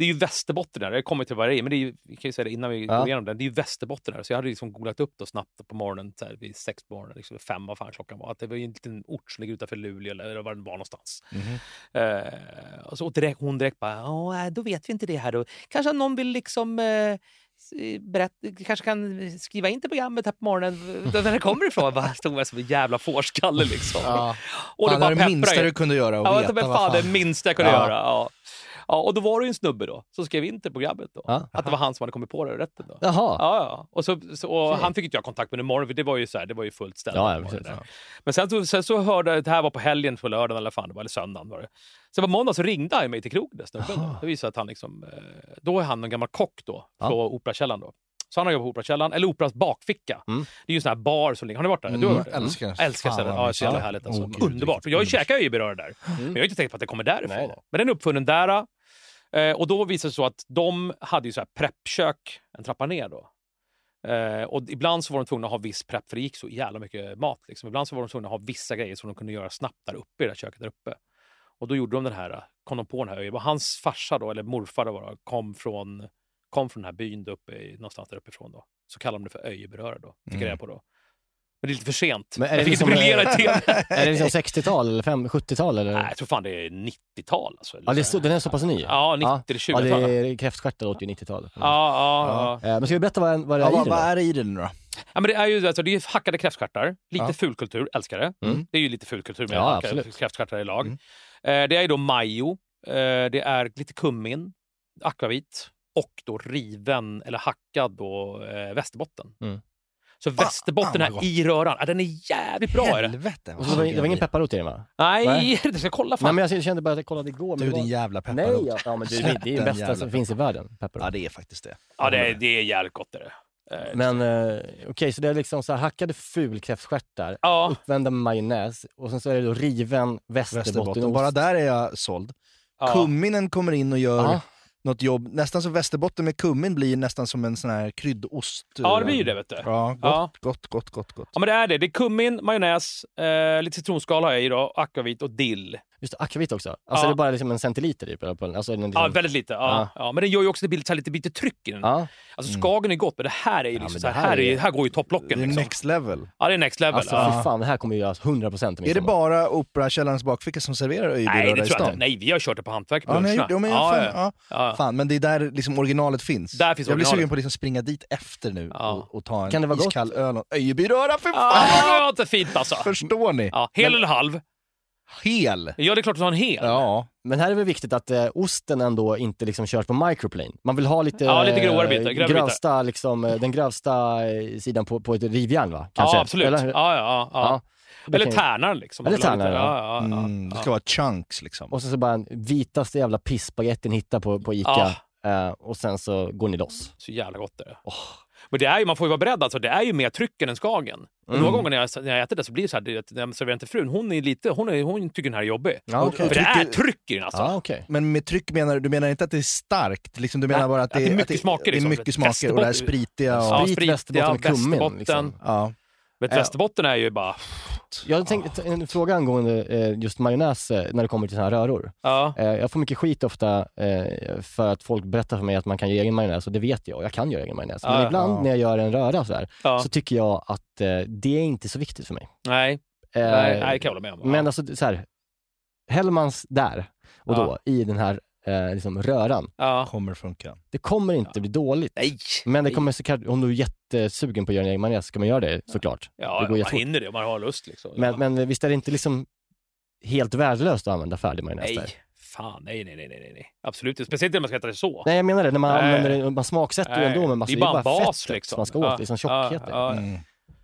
det är ju Västerbotten där. Jag kommer till vad det är, men det är ju, vi kan ju säga det innan vi Ja. går igenom den. Det är ju Västerbotten där. Så jag hade liksom googlat upp det snabbt på morgonen, så här, vid sex på morgonen, liksom fem vad fan klockan var. Att det var ju en liten ort som ligger utanför Luleå eller var den var någonstans. Eh, och så och direkt, hon direkt bara, ja, då vet vi inte det här då. Kanske någon vill liksom eh, berätta, kanske kan skriva in till programmet här på morgonen där det kommer ifrån. Bara stod där som en jävla fårskalle liksom. Ja. Och Fan, det är det minsta du kunde göra och Ja, veta men vad fan, fan. det minsta jag kunde Ja. göra. Ja. Ja, och då var det ju en snubbe då som skrev in till programmet då. Ja. Att det var han som hade kommit på det rätten då. Jaha. Ja, ja. Och, så, så, och han fick inte jag kontakt med imorgon för det var ju, så här, det var ju fullt ställt. Ja, ja, precis, ja. Men sen, så- sen så hörde det här var på helgen, på lördagen eller fan det var, eller söndagen var det. Sen på måndag så ringde han mig till krogen, den snubben. då. Det visade att han liksom, eh, då är han en gammal kock då, Ja. på Operakällaren då. Så han har jobbat på Operakällaren, eller Operans bakficka. Mm. Det är ju en sån här bar som ligger, har ni varit där? Du har varit där? älskar det. Jag älskar Fan, stället. Ja, så jävla härligt. Alltså. Gud, Underbart. vilket Jag har ju öjeberöra där. Men jag har inte tänkt på att det kommer därifrån. Nej, nej. Men den är uppfunnen där. Eh, och då visade det sig så att de hade ju så här preppkök en trappa ner då. Eh, och ibland så var de tvungna att ha viss prepp för det gick så jävla mycket mat. Liksom. Ibland så var de tvungna att ha vissa grejer som de kunde göra snabbt där uppe i det köket där uppe. Och då gjorde de den här, kom de på den här. Hans farsa då, eller morfar då, kom från, kom från den här byn där uppe, någonstans där uppifrån då. Så kallar de det för öjeberöra då, fick jag reda på då. Men det är lite för sent. Men är jag det fick liksom, inte briljera i tv. Är det liksom 60-tal eller fem- 70-tal? Eller? Nej, jag tror fan det är 90-tal. Alltså, Ja, det är så den är så pass ny? Ja, 90 eller Ja, 20-tal. det är kräftstjärtar åt ju 90-tal. Ja, ja, ja. Eh, Men ska vi berätta vad, vad det är Ja, i vad, den vad är det i den nu då? Ja, men det är ju alltså, det är hackade kräftstjärtar, lite Ja. fulkultur, älskar det. Mm. Det är ju lite fulkultur med Ja, hackade absolut. kräftstjärtar i lag. Mm. Eh, det är ju då majo, eh, det är lite kummin, akvavit och då riven eller hackad då, eh, västerbotten. Mm. Så västerbotten här gott. i röran, ja, den är jävligt bra. Är det? Helvete. Det, var, det var ingen pepparrot i den va? Nej, Nej. det ska jag kolla fan. Nej men jag kände bara att jag kollade igår. Men Du det din jävla Nej, pepparrot. ja, ja men du, det är ju den bästa som finns i världen, pepparrot. Ja, det är faktiskt det. ja, det, är- det är jävligt gott. Är det. Eh, Men eh, okej, så det är liksom så här hackade fulkräftstjärtar, ja, uppvända med majonnäs och sen så är det då riven västerbottenost. Västerbotten. Bara där är jag såld. ja. Kumminen kommer in och gör Ja. Något jobb. Nästan som Västerbotten med kummin blir nästan som en sån här kryddost. ja, det blir ju det vet du. Ja, gott, Ja. gott, gott, gott, gott. Ja, men det är det. Det är kummin, majonnäs, eh, lite citronskal har jag i då, akvavit och dill. Just akvavit också. Alltså Ja. det är bara liksom en centiliter den. Alltså, liksom... Ja, väldigt lite. Ja, ja. Men den gör ju också att det blir lite, lite, tryck i den. Ja. Alltså skagen är gott, men det här är ju Ja, liksom det här, här är, är- här går ju topplocken. Det är Liksom. next level. Ja, det är next level. Alltså ja. fy fan, det här kommer ju göra 100% till Är det bara Operakällarens bakficka som serverar Nej, det i tror jag stan? inte. Nej, vi har kört det på hantverk på Ja, det. Ja, men, ja, fan, ja, ja. ja. Fan, men det är där liksom originalet finns. Där finns jag blir originalet. sugen på att liksom springa dit efter nu Ja. och, och ta en Kan det vara iskall öl och öjebyröra. För fan Ja, det låter fint alltså. gott! Förstår ni? Ja, hel eller halv? Hel! Ja, det är klart att du har en hel. Ja. Men här är det viktigt att eh, osten ändå inte liksom körs på microplane. Man vill ha lite, Ja, lite grovare eh, bitar, grövre bitar. grövsta, liksom, eh, den grövsta eh, sidan på, på ett rivjärn va? Kanske? Ja, absolut. Eller, Ja, ja, ja. det Eller kan tärnar liksom. Eller tärnar, ja. ja. ja, ja. Mm, det ska vara chunks liksom. Och så, så bara en vitaste jävla pissspagettin hittar på, på Ica. Eh, och sen så går ni loss. Så jävla gott är det. Men det är ju, man får ju vara beredd, alltså, det är ju mer tryck än en skagen. Mm. några gånger när jag, när jag äter det så blir det så här, det, när jag serverar till frun, hon, är lite, hon, är, hon tycker den här är jobbig. Ja, okej. För det är Trycker- tryck i den alltså. Ja, okej. Men med tryck menar du, menar inte att det är starkt? Liksom, du menar Nej, bara att att det är mycket smaker, Det är liksom. mycket smaker och det här spritiga och... Ja, Sprit, västerbotten kummin. västerbotten. Liksom. Ja. Men Ja. Västerbotten är ju bara... Jag tänkte en fråga angående eh, just majonnäs eh, när det kommer till såna här röror. Ja. Eh, Jag får mycket skit ofta för att folk berättar för mig att man kan göra egen majonnäs och det vet jag jag kan göra egen majonnäs. Men Ja, ibland när jag gör en röra så, här, så tycker jag att det är inte så viktigt för mig. Nej, nej, nej, det kan jag hålla med om. Men alltså så här, Hellmans där och då i den här eh, liksom röran. ja. Kommer funka. Det kommer inte bli dåligt. Nej. Men det kommer säkert, om du är jättesugen på att göra en egen majonnäs ska man göra det såklart. Ja, det går man jättefort. hinner det om man har lust. Liksom. Men, ja. men visst är det inte liksom helt värdelöst att använda färdig majonnäs nej, där? fan, nej, nej, nej, nej, nej. Absolut inte. Speciellt när man ska äta det så. Nej jag menar det, när man Nej. använder det, man smaksätter ju ändå med massa, det är bara bas, fettet liksom. som man ska åt, Ja, liksom ja, tjockheten. ja. Mm.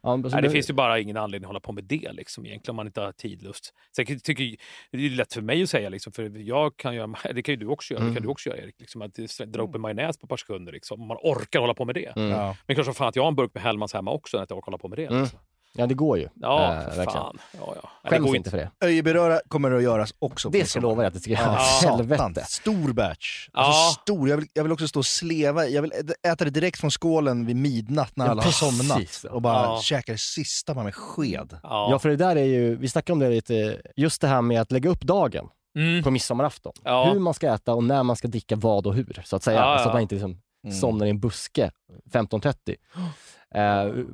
Ja, så Nej, det finns ju bara ingen anledning att hålla på med det liksom, egentligen om man inte har tidlust. Sen tycker det är lätt för mig att säga, liksom, för jag kan göra, det kan ju du också göra, det kan Mm. du också göra Erik, liksom, att dra upp en majonnäs på ett par sekunder, liksom, om man orkar hålla på med det. Mm. Ja. Men klart som fan att jag har en burk med Hellmans hemma också, att jag orkar hålla på med det. Mm. Liksom. Ja det går ju. Ja, för verkligen. fan. Ja, ja. Skäms går inte för det. Öjeberöra kommer att göras också. Det ska jag lova dig att det ska Ja, göras. satan. Helvete. Stor batch. Ja. Alltså stor. Jag vill, jag vill också stå och sleva. Jag vill äta det direkt från skålen vid midnatt när Ja, alla har somnat. Och bara Ja. käka det sista med sked. Ja. Ja för det där är ju, vi snackade om det lite, just det här med att lägga upp dagen Mm. på midsommarafton. Ja. Hur man ska äta och när man ska dricka vad och hur, så att säga. Ja, ja. Så att man inte liksom Mm. somnar i en buske 15.30. Eh,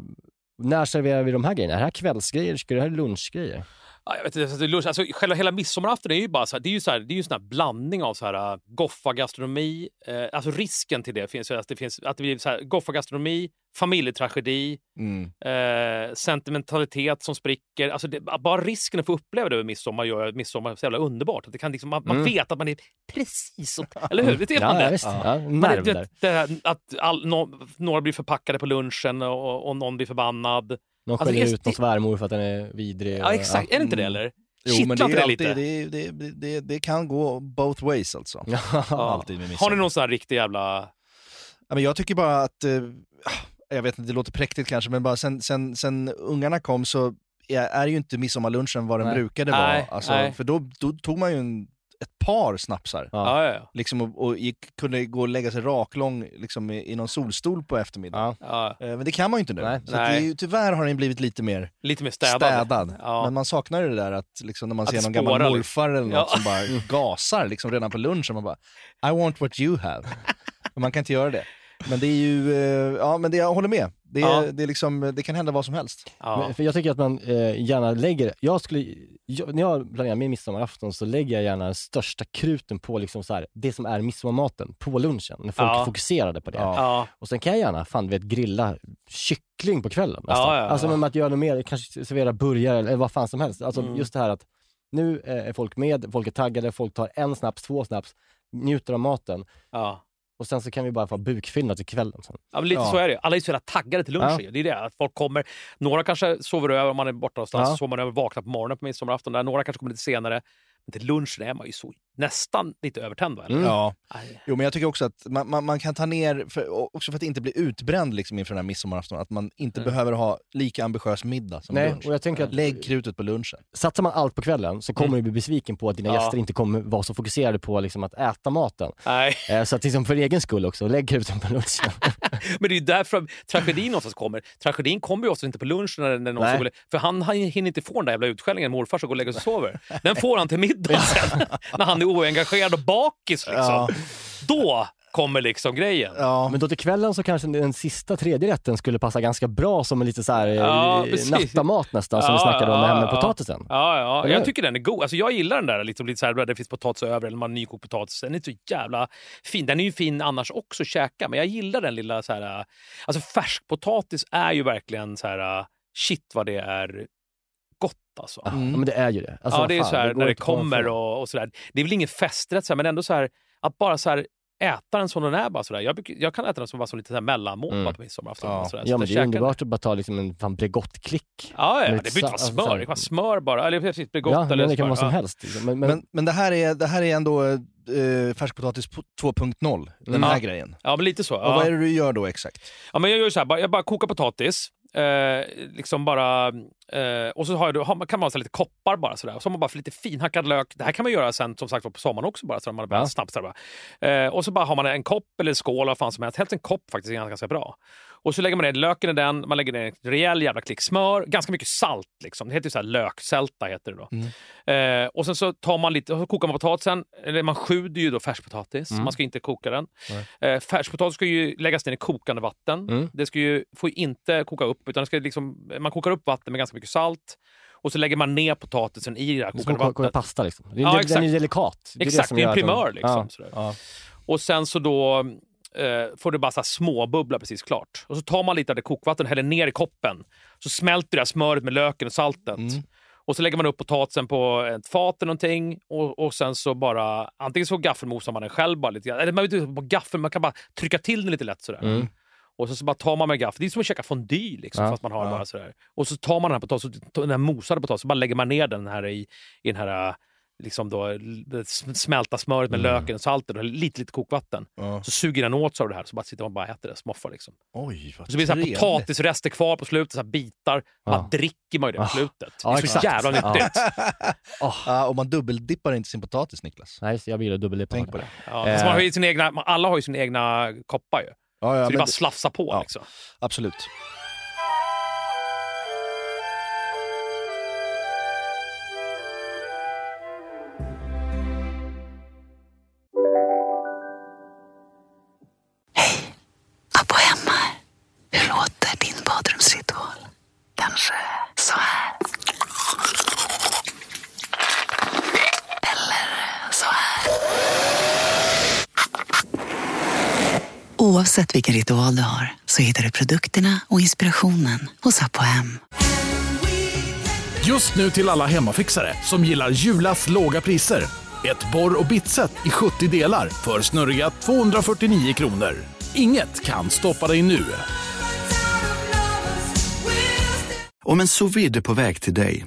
när serverar vi de här grejerna? Är det här kvällsgrejer? Ska det här lunchgrejer? Ja, jag vet inte, alltså, alltså, själva hela midsommarafton är ju bara så här, det är ju så här, det är ju sån blandning av så här, uh, goffa-gastronomi. Eh, alltså risken till det finns ju att det, finns, att det blir så här, goffa-gastronomi, familjetragedi, Mm. eh, sentimentalitet som spricker. Alltså det, bara risken att få uppleva det över midsommar gör midsommar så jävla underbart. Att det kan liksom, man, man Mm. vet att man är precis så, Eller hur? Vet man Ja, det? visst. Ja, Man, det, det att all, nå- några blir förpackade på lunchen och, och någon blir förbannad. Någon Alltså, skäller det- ut någon svärmor för att den är vidrig. Ja, exakt. Är det inte det Mm. eller? Jo, men det, Kittlar inte är det alltid, lite? det, det, det, det kan gå both ways alltså. Ja. Alltid med Har ni någon sån här riktig jävla... Ja, men jag tycker bara att, eh, jag vet inte, det låter präktigt kanske, men bara sen, sen, sen ungarna kom så är, ju inte midsommarlunchen vad den Nej. brukade vara. Alltså, nej. för då, då tog man ju en, ett par snapsar. Ja. Ja, ja, ja. Liksom, och, och gick, kunde gå och lägga sig raklång liksom, i, i någon solstol på eftermiddagen. Ja. ja. Eh, Men det kan man ju inte nu. Nej. Så att det tyvärr har den blivit lite mer Lite mer städad. städad. Ja. Men man saknar ju det där att liksom, när man Att ser någon gammal morfar eller något Ja. som bara gasar liksom, redan på lunchen. Man bara, I want what you have. Men man kan inte göra det. Men det är ju, eh, ja men det, jag håller med. Det, Ja. det, är liksom, det kan hända vad som helst. Ja. Men, för jag tycker att man eh, gärna lägger, jag skulle, jag, när jag planerar min midsommarafton så lägger jag gärna den största kruten på liksom så här, det som är midsommarmaten på lunchen, när folk Ja. är fokuserade på det. Ja. Ja. Och sen kan jag gärna, fan vet, grilla kyckling på kvällen nästan. Ja, ja, ja. Alltså med att göra något mer, kanske servera burgare eller vad fan som helst. Alltså Mm. just det här att nu eh, är folk med, folk är taggade, folk tar en snaps, två snaps, njuter av maten Ja. Och sen så kan vi bara få bukfyllnad till kvällen. Sen. Ja, lite Ja. så är det. Alla är så jävla taggade till lunchen. Ja. Det är det. Att folk kommer, några kanske sover över om man är borta någonstans. Ja. Sover man över vaknar på morgonen på midsommarafton. Där. Några kanske kommer lite senare. Men till lunchen är man ju så nästan lite övertänd. Va? Eller? Mm. Ja. Aj. Jo men jag tycker också att man, man, man kan ta ner, för, också för att inte bli utbränd liksom inför den här midsommarafton, att man inte Mm. behöver ha lika ambitiös middag som Nej, lunch. och jag tänker att Lägg krutet på lunchen. satsar man allt på kvällen så kommer du bli besviken på att dina Mm. Ja. gäster inte kommer vara så fokuserade på liksom, att äta maten. Nej. Eh, så att liksom för egen skull också, lägg kruten på lunchen. Men det är ju därför tragedin någonstans kommer. Tragedin kommer ju oftast inte på lunchen när, när någon Nej. sover. För han, han hinner inte få den där jävla utskällningen morfar som går och lägger sig och sover. Den får han till middag sen. när han är oengagerad och bakis liksom. Ja. Då kommer liksom grejen. Ja. Men då till kvällen så kanske den sista tredje rätten skulle passa ganska bra som en lite så här eh, Ja, precis. nattamat nästan, som vi snackade om med, med potatisen. Ja, ja. Jag tycker den är god. Alltså, jag gillar den där, liksom, lite så här, där det finns potatis över eller man har nykokt potatis. Den är så jävla fin. Den är ju fin annars också att käka, men jag gillar den lilla så här... äh, Alltså färskpotatis är ju verkligen så här... äh, Shit vad det är alltså. Ja, men det är ju det. Alltså, ja, det är fan, så här går när det kommer och, och sådär. Det är väl ingen festrätt, så här, men ändå så här, att bara så här, äta den som den är. Bara sådär. Jag, jag kan äta den som, bara som lite så här mellanmål Mm. på midsommarafton. Ja, sådär. ja Så men det är underbart att bara ta liksom en fan Bregott-klick. Ja, ja, det behöver inte vara sa- smör. alltså, Det kan vara smör bara. Eller precis, Bregott Ja, eller men det kan vara som helst. liksom. Men, men, Men, men det, här är, det här är ändå eh, färskpotatis på 2.0, den Mm. här Ja. grejen. Ja, men lite så. Och vad är det du gör då exakt? Ja, men jag gör så här, jag bara kokar potatis. Eh, liksom bara, eh, och så har jag, har, kan man ha lite koppar bara. Sådär. Och så har man bara för lite finhackad lök. Det här kan man göra sen som sagt på sommaren också. Bara, så man bara snabbt, så här, bara. Eh, och så bara har man en kopp eller en skål, vad fan som helst. Helst en kopp faktiskt är ganska bra. Och så lägger man ner löken i den, man lägger ner en rejäl jävla klick smör, ganska mycket salt. Liksom. Det heter ju så här löksälta. Heter det då. Eh, och sen så tar man lite, så kokar man potatisen. Eller man sjuder ju då färskpotatis. Mm. Man ska inte koka den. Eh, färskpotatis ska ju läggas ner i kokande vatten. Mm. Det ska ju, får ju inte koka upp, utan det ska liksom, man kokar upp vatten med ganska mycket salt. Och så lägger man ner potatisen i det här det är kokande som att koka vattnet. pasta liksom. Det Ja, den exakt. är ju delikat. Det är Exakt, som det är en primör. Liksom, Ja. sådär. Och sen så då eh, får du bara småbubbla precis klart. Och så tar man lite av det kokvatten och häller ner i koppen. Så smälter det här smöret med löken och saltet. Och så lägger man upp potatisen på ett fat eller någonting och, och sen så bara antingen så gaffelmosar man den själv bara lite grann. Eller man vet inte på gaffel, man kan bara trycka till den lite lätt sådär. Mm. Och så, så bara tar man med gaffel. Det är som att käka fondue liksom, Ja. fast man har bara sådär. Och så tar man den här potatisen, den här mosade potatisen, så bara lägger man ner den här i, i den här liksom då, smälta smöret med Mm. löken och saltet och lite, lite kokvatten. Ja. Så suger den åt sig av det här, så bara sitter man och bara äter det, smoffar liksom. Oj, vad så blir det så potatisrester kvar på slutet, så här bitar. Bara Ja. dricker man ju det på Ah. slutet. Ja, det är så exakt. jävla Ja. nyttigt. Ja, och man dubbeldippar inte sin potatis, Niklas. Nej, jag gillar dubbeldippa. Tänk på det. Ja, Eh. så man har ju sina egna, man- alla har ju sina egna koppar ju. Ja, ja, så det är bara att slafsa på. Ja. Liksom. Absolut. Oavsett vilken ritual du har så hittar du produkterna och inspirationen hos Apohem. Just nu till alla hemmafixare som gillar Julas låga priser. Ett borr och bitset i 70 delar för snurriga 249 kronor. Inget kan stoppa dig nu. Om en sous på väg till dig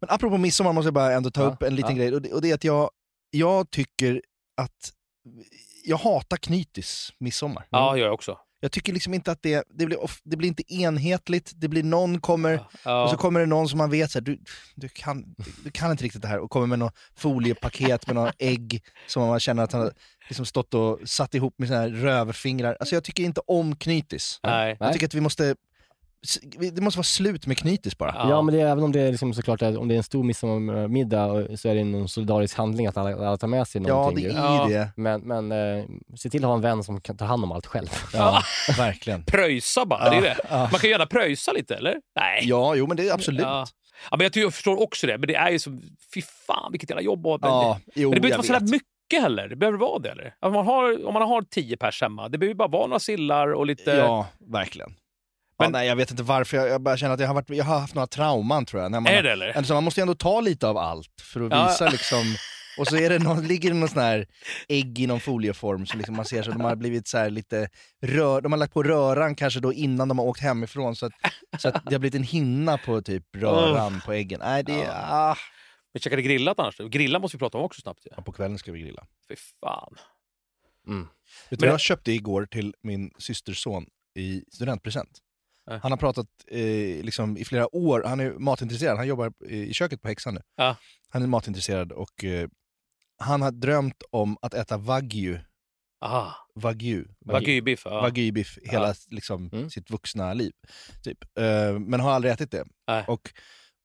Men apropå midsommar måste jag bara ändå ta Ja, upp en liten ja. grej. Och det, och det är att jag, jag tycker att... Jag hatar knytis midsommar. Ja, jag också. Jag tycker liksom inte att det, det, blir, of, det blir inte enhetligt, det blir någon kommer, Ja. och så kommer det någon som man vet så här, du, du, kan, du kan inte riktigt det här och kommer med något foliepaket med några ägg som man känner att han har liksom stått och satt ihop med sina röverfingrar. Alltså jag tycker inte om knytis. Nej. Jag tycker att vi måste, det måste vara slut med knytis bara. Ja, men det även om det är liksom såklart om det är en stor midsommarmiddag så är det någon solidarisk handling att alla, alla tar med sig Ja, någonting. det ju. är ju det. Men, men eh, se till att ha en vän som kan ta hand om allt själv. Ja, verkligen. Pröjsa bara, det är Ja, det. ja. Man kan ju gärna pröjsa lite, eller? Nej. Ja, jo men det är absolut. Ja. Ja, men jag, tycker, jag förstår också det, men det är ju så... Fy fan vilket jävla jobb. Och, Ja, men, jo, men det behöver inte vara så där mycket heller. Det behöver vara det, eller? Om man har, om man har tio pers hemma, det behöver bara vara några sillar och lite... Ja, verkligen. Ja, Men- nej, jag vet inte varför, jag, jag bara känner att jag har, varit, jag har haft några trauman tror jag. När man, Är det, eller? Alltså, man måste ju ändå ta lite av allt för att Ja. visa liksom, och så är det någon, ligger det någon sån här ägg i någon folieform så liksom man ser så de har blivit så lite rör, de har lagt på röran kanske då innan de har åkt hemifrån så att, så att det har blivit en hinna på typ röran på äggen. Nej, det är, ah. Vi käkade grillat annars. Grilla måste vi prata om också snabbt. Ja. Ja, på kvällen ska vi grilla. Fy fan. Mm. Vet du jag köpte igår till min systerson i studentpresent? Nej. Han har pratat eh, liksom i flera år, han är matintresserad, han jobbar i köket på Häxan nu. Ja. Han är matintresserad och eh, han har drömt om att äta wagyu. Aha. Wagyu. Wagyu-biff, ja. Wagyu-biff hela Ja. liksom, Mm. sitt vuxna liv. Typ. Eh, men har aldrig ätit det. Nej. Och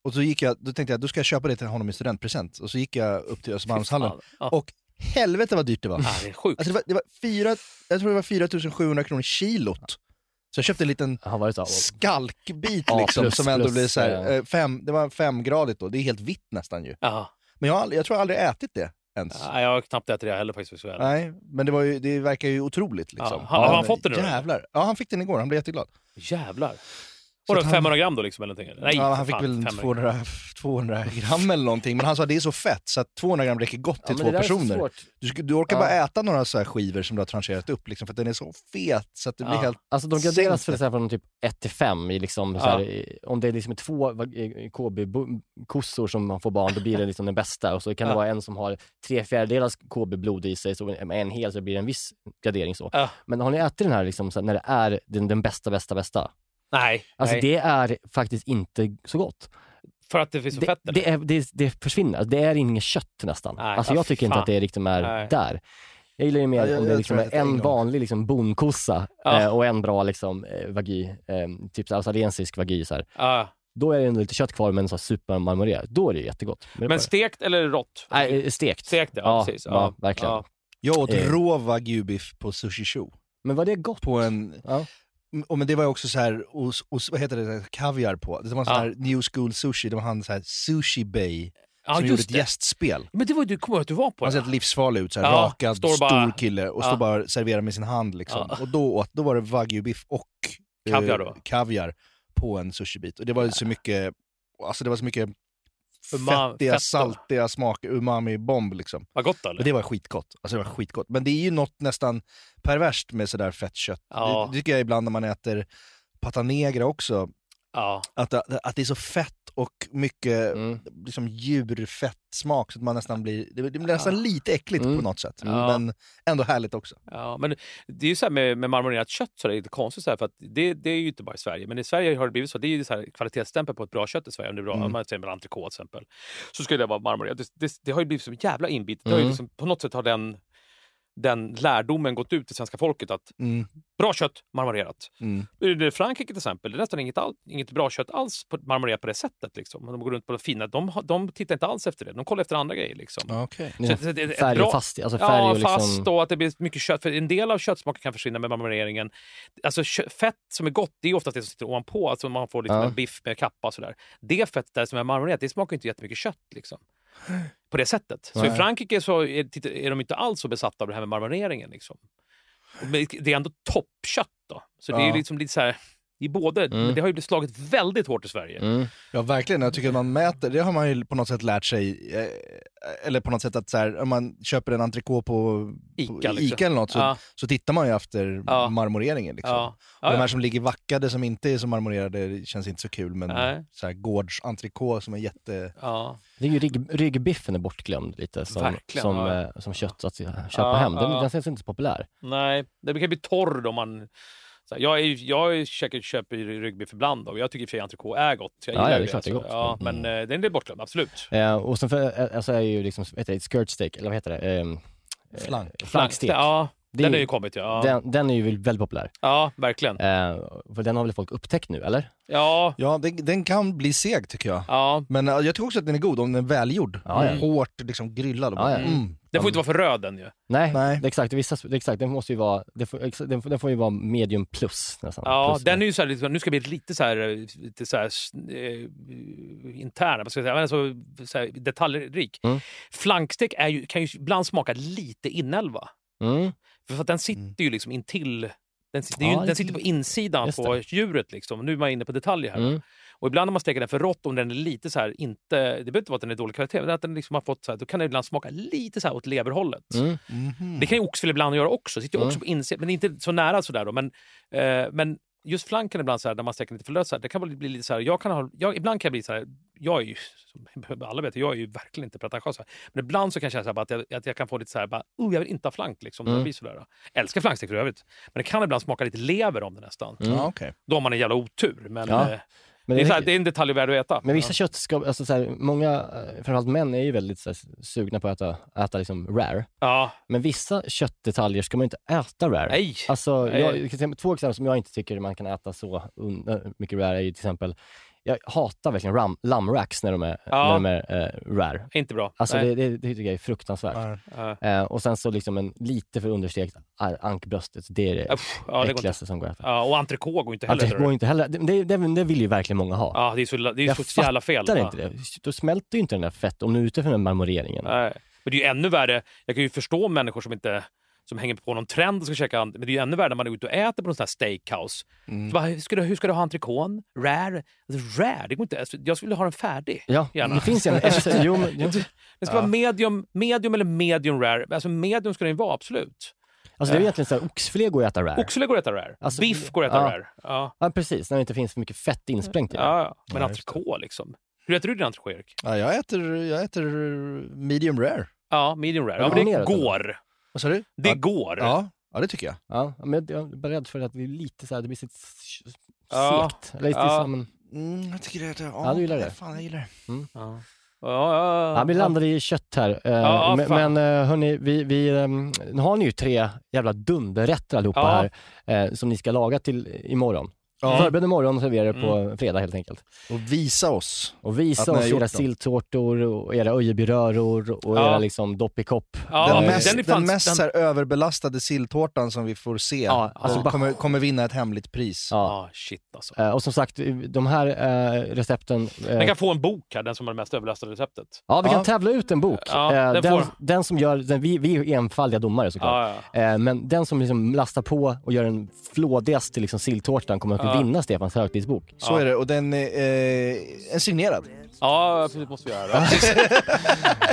Och så gick jag, då tänkte jag, då ska jag köpa det till honom i studentpresent. Och så gick jag upp till Östermalmshallen. Ja. Och helvete vad dyrt det var. Ja, det är sjukt. Alltså det var, det var fyra, jag tror det var 4700 kronor kilot. Så jag köpte en liten Han var det så, skalkbit Ja, liksom, plus- som ändå plus, blir så här, eh, fem, det var femgradigt då, det är helt vitt nästan ju. Ja. Men jag, jag tror jag aldrig ätit det ens. Nej, jag har knappt ätit det heller faktiskt. Nej, men det, var ju, det verkar ju otroligt liksom. Ja. Har- har han fått det nu? Jävlar. Ja, han fick den igår, han blev jätteglad. Jävlar. Så Vadå, att han- 500 gram då liksom eller någonting? Nej, ja, han fick fan, väl 500 200, 200 gram eller någonting, men han sa det är så fett så att 200 gram räcker gott till men två det där är så personer. svårt. Du, du orkar Ja. bara äta några så här skivor som du har trancherat upp, liksom, för att den är så fet så att det blir Ja. helt... Alltså de graderas för från typ 1 till 5 i liksom, så här, om det är liksom två KB-kossor som man får barn, då blir det liksom den bästa. Och så kan det Ja. vara en som har tre fjärdedelars KB-blod i sig, så en hel så blir det en viss gradering så. Ja. Men har ni ätit den här liksom, så här, när det är den, den bästa, bästa, bästa? Nej, Alltså nej. det är faktiskt inte så gott. för att det finns så Det, fett eller? det, är, det, det försvinner, det är inget kött nästan. Nej, alltså ja, jag tycker inte fan. att det liksom är Nej. där. Jag gillar ju mer Ja, om det liksom det är en vanlig liksom bonkossa Ja. eh, och en bra liksom, eh, vagi, eh, typ australiensisk vagi. Så här. Ja. Då är det ändå lite kött kvar men så supermarmorerat. Då är det jättegott. Men, Men stekt eller rått? Nej, eh, stekt. Stekt, ja, precis. Ja, verkligen. Ja. Jag åt Eh. rå wagyu-biff på Sushi Show. Men var det gott? På en... Ja. Och men det var också så här, os, os, vad heter det, kaviar på. Det var en sån här new school sushi, var han så här Sushi Bay Ja, som gjorde ett det. gästspel. Men det var ju, du kommer ihåg att du var på Han ser livsfarlig ut, så här, Ja, rakad, stor bara- kille och Ja. står bara och serverar med sin hand. Liksom. Ja. Och då, åt, då var det wagyu-biff och eh, Kaviar då? kaviar på en sushibit. Och det var så mycket, alltså det var så mycket Uma- fettiga, fett saltiga smaker, umami-bomb liksom. Vad gott eller? Men det var skitgott. Alltså det var skitgott. Men det är ju något nästan perverst med sådär fett kött. Ja. Det, det tycker jag ibland när man äter pata negra också, Ja. att, att det är så fett och mycket Mm. liksom, djurfettsmak så att man nästan blir, det blir nästan lite äckligt Mm. på något sätt. Ja. Men ändå härligt också. Ja, men det är ju så här med, med marmorerat kött så är det lite konstigt så här, för att det, det är ju inte bara i Sverige, men i Sverige har det blivit så. Det är ju så här kvalitetsstämpel på ett bra kött i Sverige. Om det är bra, Mm. om man säger entrecote till exempel, så skulle det vara marmorerat. Det, det, det har ju blivit så jävla inbitet. Det har ju Mm. liksom, på något sätt har den, den lärdomen gått ut till svenska folket att Mm. bra kött, marmorerat. Mm. Frankrike till exempel, det är nästan inget, all, inget bra kött alls på, marmorerat på det sättet. Liksom. De går runt på det fina, de, de tittar inte alls efter det. De kollar efter andra grejer. Liksom. Okej. Så Ja, färg och fast, alltså färg ja, och liksom... fast och att det blir mycket kött. För en del av köttsmaken kan försvinna med marmoreringen. Alltså kö- fett som är gott, det är oftast det som sitter ovanpå. Alltså man får liksom Ja. en biff med kappa och sådär. Det fettet där som är marmorerat, det smakar inte jättemycket kött. Liksom. På det sättet. Så i Nej. Frankrike så är, är de inte alls så besatta av det här med marmoreringen. Liksom. Men Det är ändå toppkött då. Så det är Ja. liksom lite så här... I både, Mm. men det har ju blivit slagit väldigt hårt i Sverige. Mm. Ja verkligen, jag tycker att man mäter, det har man ju på något sätt lärt sig, eh, eller på något sätt att så här, om man köper en entrecote på Ica, på liksom. Ica eller något så, Ja. så tittar man ju efter Ja. marmoreringen. Liksom. Ja. Och de Ja, här ja. som ligger vackade som inte är så marmorerade känns inte så kul men Nej. så här, gårdsentrikå som är jätte... Ja. Det är ju rygg, ryggbiffen är bortglömd lite som, Verkligen, som, ja. eh, som kött att köpa Ja, hem. Den, ja. den känns inte så populär. Nej, det kan bli torr om man... Så här, jag, är, jag käkar, köper ju ryggbiff ibland och jag tycker för entrecote är gott. Jag Ja, ja, det är klart det är alltså. gott. Ja, men eh, den är bortglömd, absolut. Eh, och sen för, eh, alltså är ju liksom, vad heter det, skirt steak, eller vad heter det? Eh, eh, Flank. Flankstek. Ja, Det den har ju- kommit. Ja, Den, den är ju väldigt populär. ja verkligen. Eh, för den har väl folk upptäckt nu, eller? Ja, Ja, den, den kan bli seg tycker jag. ja. Men eh, jag tycker också att den är god om den är välgjord. Ja, ja. Hårt liksom grillad. Och Ja, bara, ja. Mm. Den får inte vara för röd den ju. Nej, Nej. Det exakt. Vissa, det exakt. Den måste ju vara, det får, ex- den, får- den får ju vara medium plus nästan. Ja, plus, den är ju så här, liksom, nu ska vi bli lite så här, lite så här eh, interna, vad ska jag säga, alltså, så här, detaljrik. Mm. Flankstek är ju, kan ju ibland smaka lite inälva. Mm. För att den sitter ju liksom intill den, sit- det är ju, Ja, den sitter på insidan på djuret. Liksom. Nu är man inne på detaljer här. Mm. Och ibland när man steker den för rått, om den är lite så här, inte, det behöver inte vara att den är dålig kvalitet, men att den liksom har fått så här, då kan den ibland smaka lite så här åt leverhållet. Mm. Mhm. Det kan ju oxfilé ibland göra också, sitter ju Mm. också på insidan, men inte så nära sådär då. Men, eh, men just flanken ibland så här, när man steker lite för löst, så det kan bli bli lite så här, jag kan ha, jag, ibland kan jag bli så här, jag är ju, som alla vet, jag är ju verkligen inte pretentiös. Men ibland så kan jag känna så här, bara att, jag, att jag kan få lite så här, bara, oh, jag vill inte ha flank. Liksom, Mm. det blir sådär. Älskar flankstek för övrigt. Men det kan ibland smaka lite lever om det nästan. Mm. Okej. Då har man en jävla otur. Men, Ja. eh, Men det, är så är- här, det är en detalj värd att veta. Men vissa kött ska, alltså så här, många, eh, framförallt män är ju väldigt så här, sugna på att äta, äta liksom rare. Ja, Men vissa köttdetaljer ska man inte äta rare. nej. Alltså, Nej. jag, säga två exempel som jag inte tycker man kan äta så un- äh, mycket rare är ju till exempel jag hatar verkligen ram, lammracks när de är, Ja. när de är eh, rare. Inte bra. Alltså det, det, det tycker jag är fruktansvärt. Ja. Eh, och sen så liksom en lite för understekt ankbröstet, det är det Uff, ja, äckligaste som går att äta. Ja, och entrecote går inte heller. Det går inte heller. Det, det, det, det vill ju verkligen många ha. Ja, det är så, det är jag så jävla fel. fattar va? inte det. Då smälter ju inte den där fett om du är ute för den marmoreringen. Nej. Men det är ju ännu värre. Jag kan ju förstå människor som inte som hänger på någon trend och ska käka Men det är ju ännu värre när man är ute och äter på någon sån här steakhouse. Mm. Så bara, hur, ska du, hur ska du ha entrecôten? Rare? Alltså, rare? Det går inte. Alltså, jag skulle ha den färdig. Ja, Gärna. det finns en... jo, men, jo. Det ska Ja. vara medium, medium eller medium rare. Alltså medium ska den vara, absolut. Alltså det är egentligen så här, oxfilé går att äta rare. Oxfilé går att äta rare. Alltså, Biff går att äta ja. rare. Ja. Ja, precis. När det inte finns för mycket fett insprängt i det. Ja, ja. Men Ja, entrecote liksom. Hur äter du din entrecote, Erik? Ja, jag, äter, jag äter medium rare. Ja, medium rare. Ja, men det alltså. går. Vad sa du? Det ja. går. Ja, ja, det tycker jag. Ja, men jag är bara rädd för att det blir lite så här, det blir så segt. Ja. Lite Ja. som en... Mm, jag tycker det. Ja, Ja, du gillar det. Fan, jag gillar det. Mm. Ja. Ja, ja, Ja, vi landade i kött här. Eh, Ja, men men eh, hörni, vi, vi, ehm, nu har ni ju tre jävla dunderrätter allihopa Ja. här eh, som ni ska laga till imorgon. Ja. Förbered imorgon och servera det på Mm. fredag helt enkelt. Och visa oss. Och visa Att ni har oss gjort era dem. silltårtor och era öjebyröror och Ja. era liksom dopp i kopp. Ja, den men mest, den är fan- den mest den- så här, överbelastade silltårtan som vi får se Ja, alltså och bara- kommer, kommer vinna ett hemligt pris. Ja. Ja, shit alltså. Eh, och som sagt, de här eh, recepten... eh, Den kan få en bok här, den som har det mest överlastade receptet. Ja, vi kan Ja. tävla ut en bok. Ja, Eh, den den, får- den som gör, den, vi, vi är enfaldiga domare såklart. Ja, ja. Eh, men den som liksom lastar på och gör den flådigaste liksom silltårtan kommer att Ja. vinna Stefans högtidsbok. Så är det, och den är eh, en signerad. Ja, precis, måste vi göra.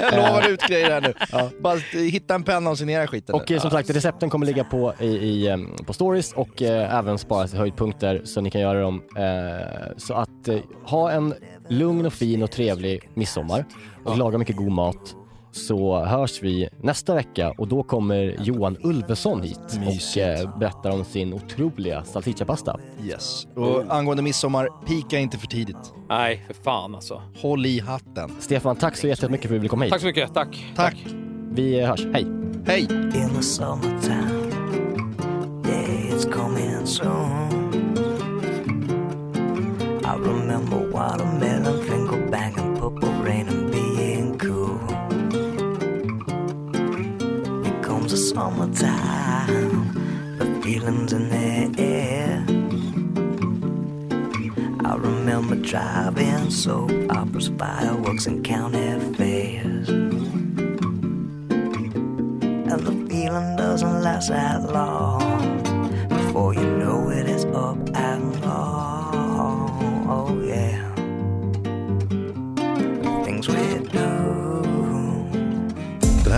Jag lovar ut grejer här nu. Bara eh, hitta en penna och signera skiten. Och eh, som sagt, recepten kommer ligga på, i, i, em, på stories och eh, även sparas i höjdpunkter så ni kan göra dem. Eh, så att eh, ha en lugn och fin och trevlig midsommar och laga mycket god mat så hörs vi nästa vecka och då kommer Johan Ulveson hit och Mysigt. eh, berättar om sin otroliga salsicciapasta. Yes. Och angående midsommar, pika inte för tidigt. Nej, för fan alltså. Håll i hatten. Stefan, tack så jättemycket för att du ville komma hit. Tack så mycket. Tack. Tack. Vi hörs. Hej! Hej! in the summertime. Yeah, it's coming soon. I remember watermelon, finger summertime, the feelings in the air. I remember driving soap operas, fireworks, and county fairs. And the feeling doesn't last that long. Before you know it, it's up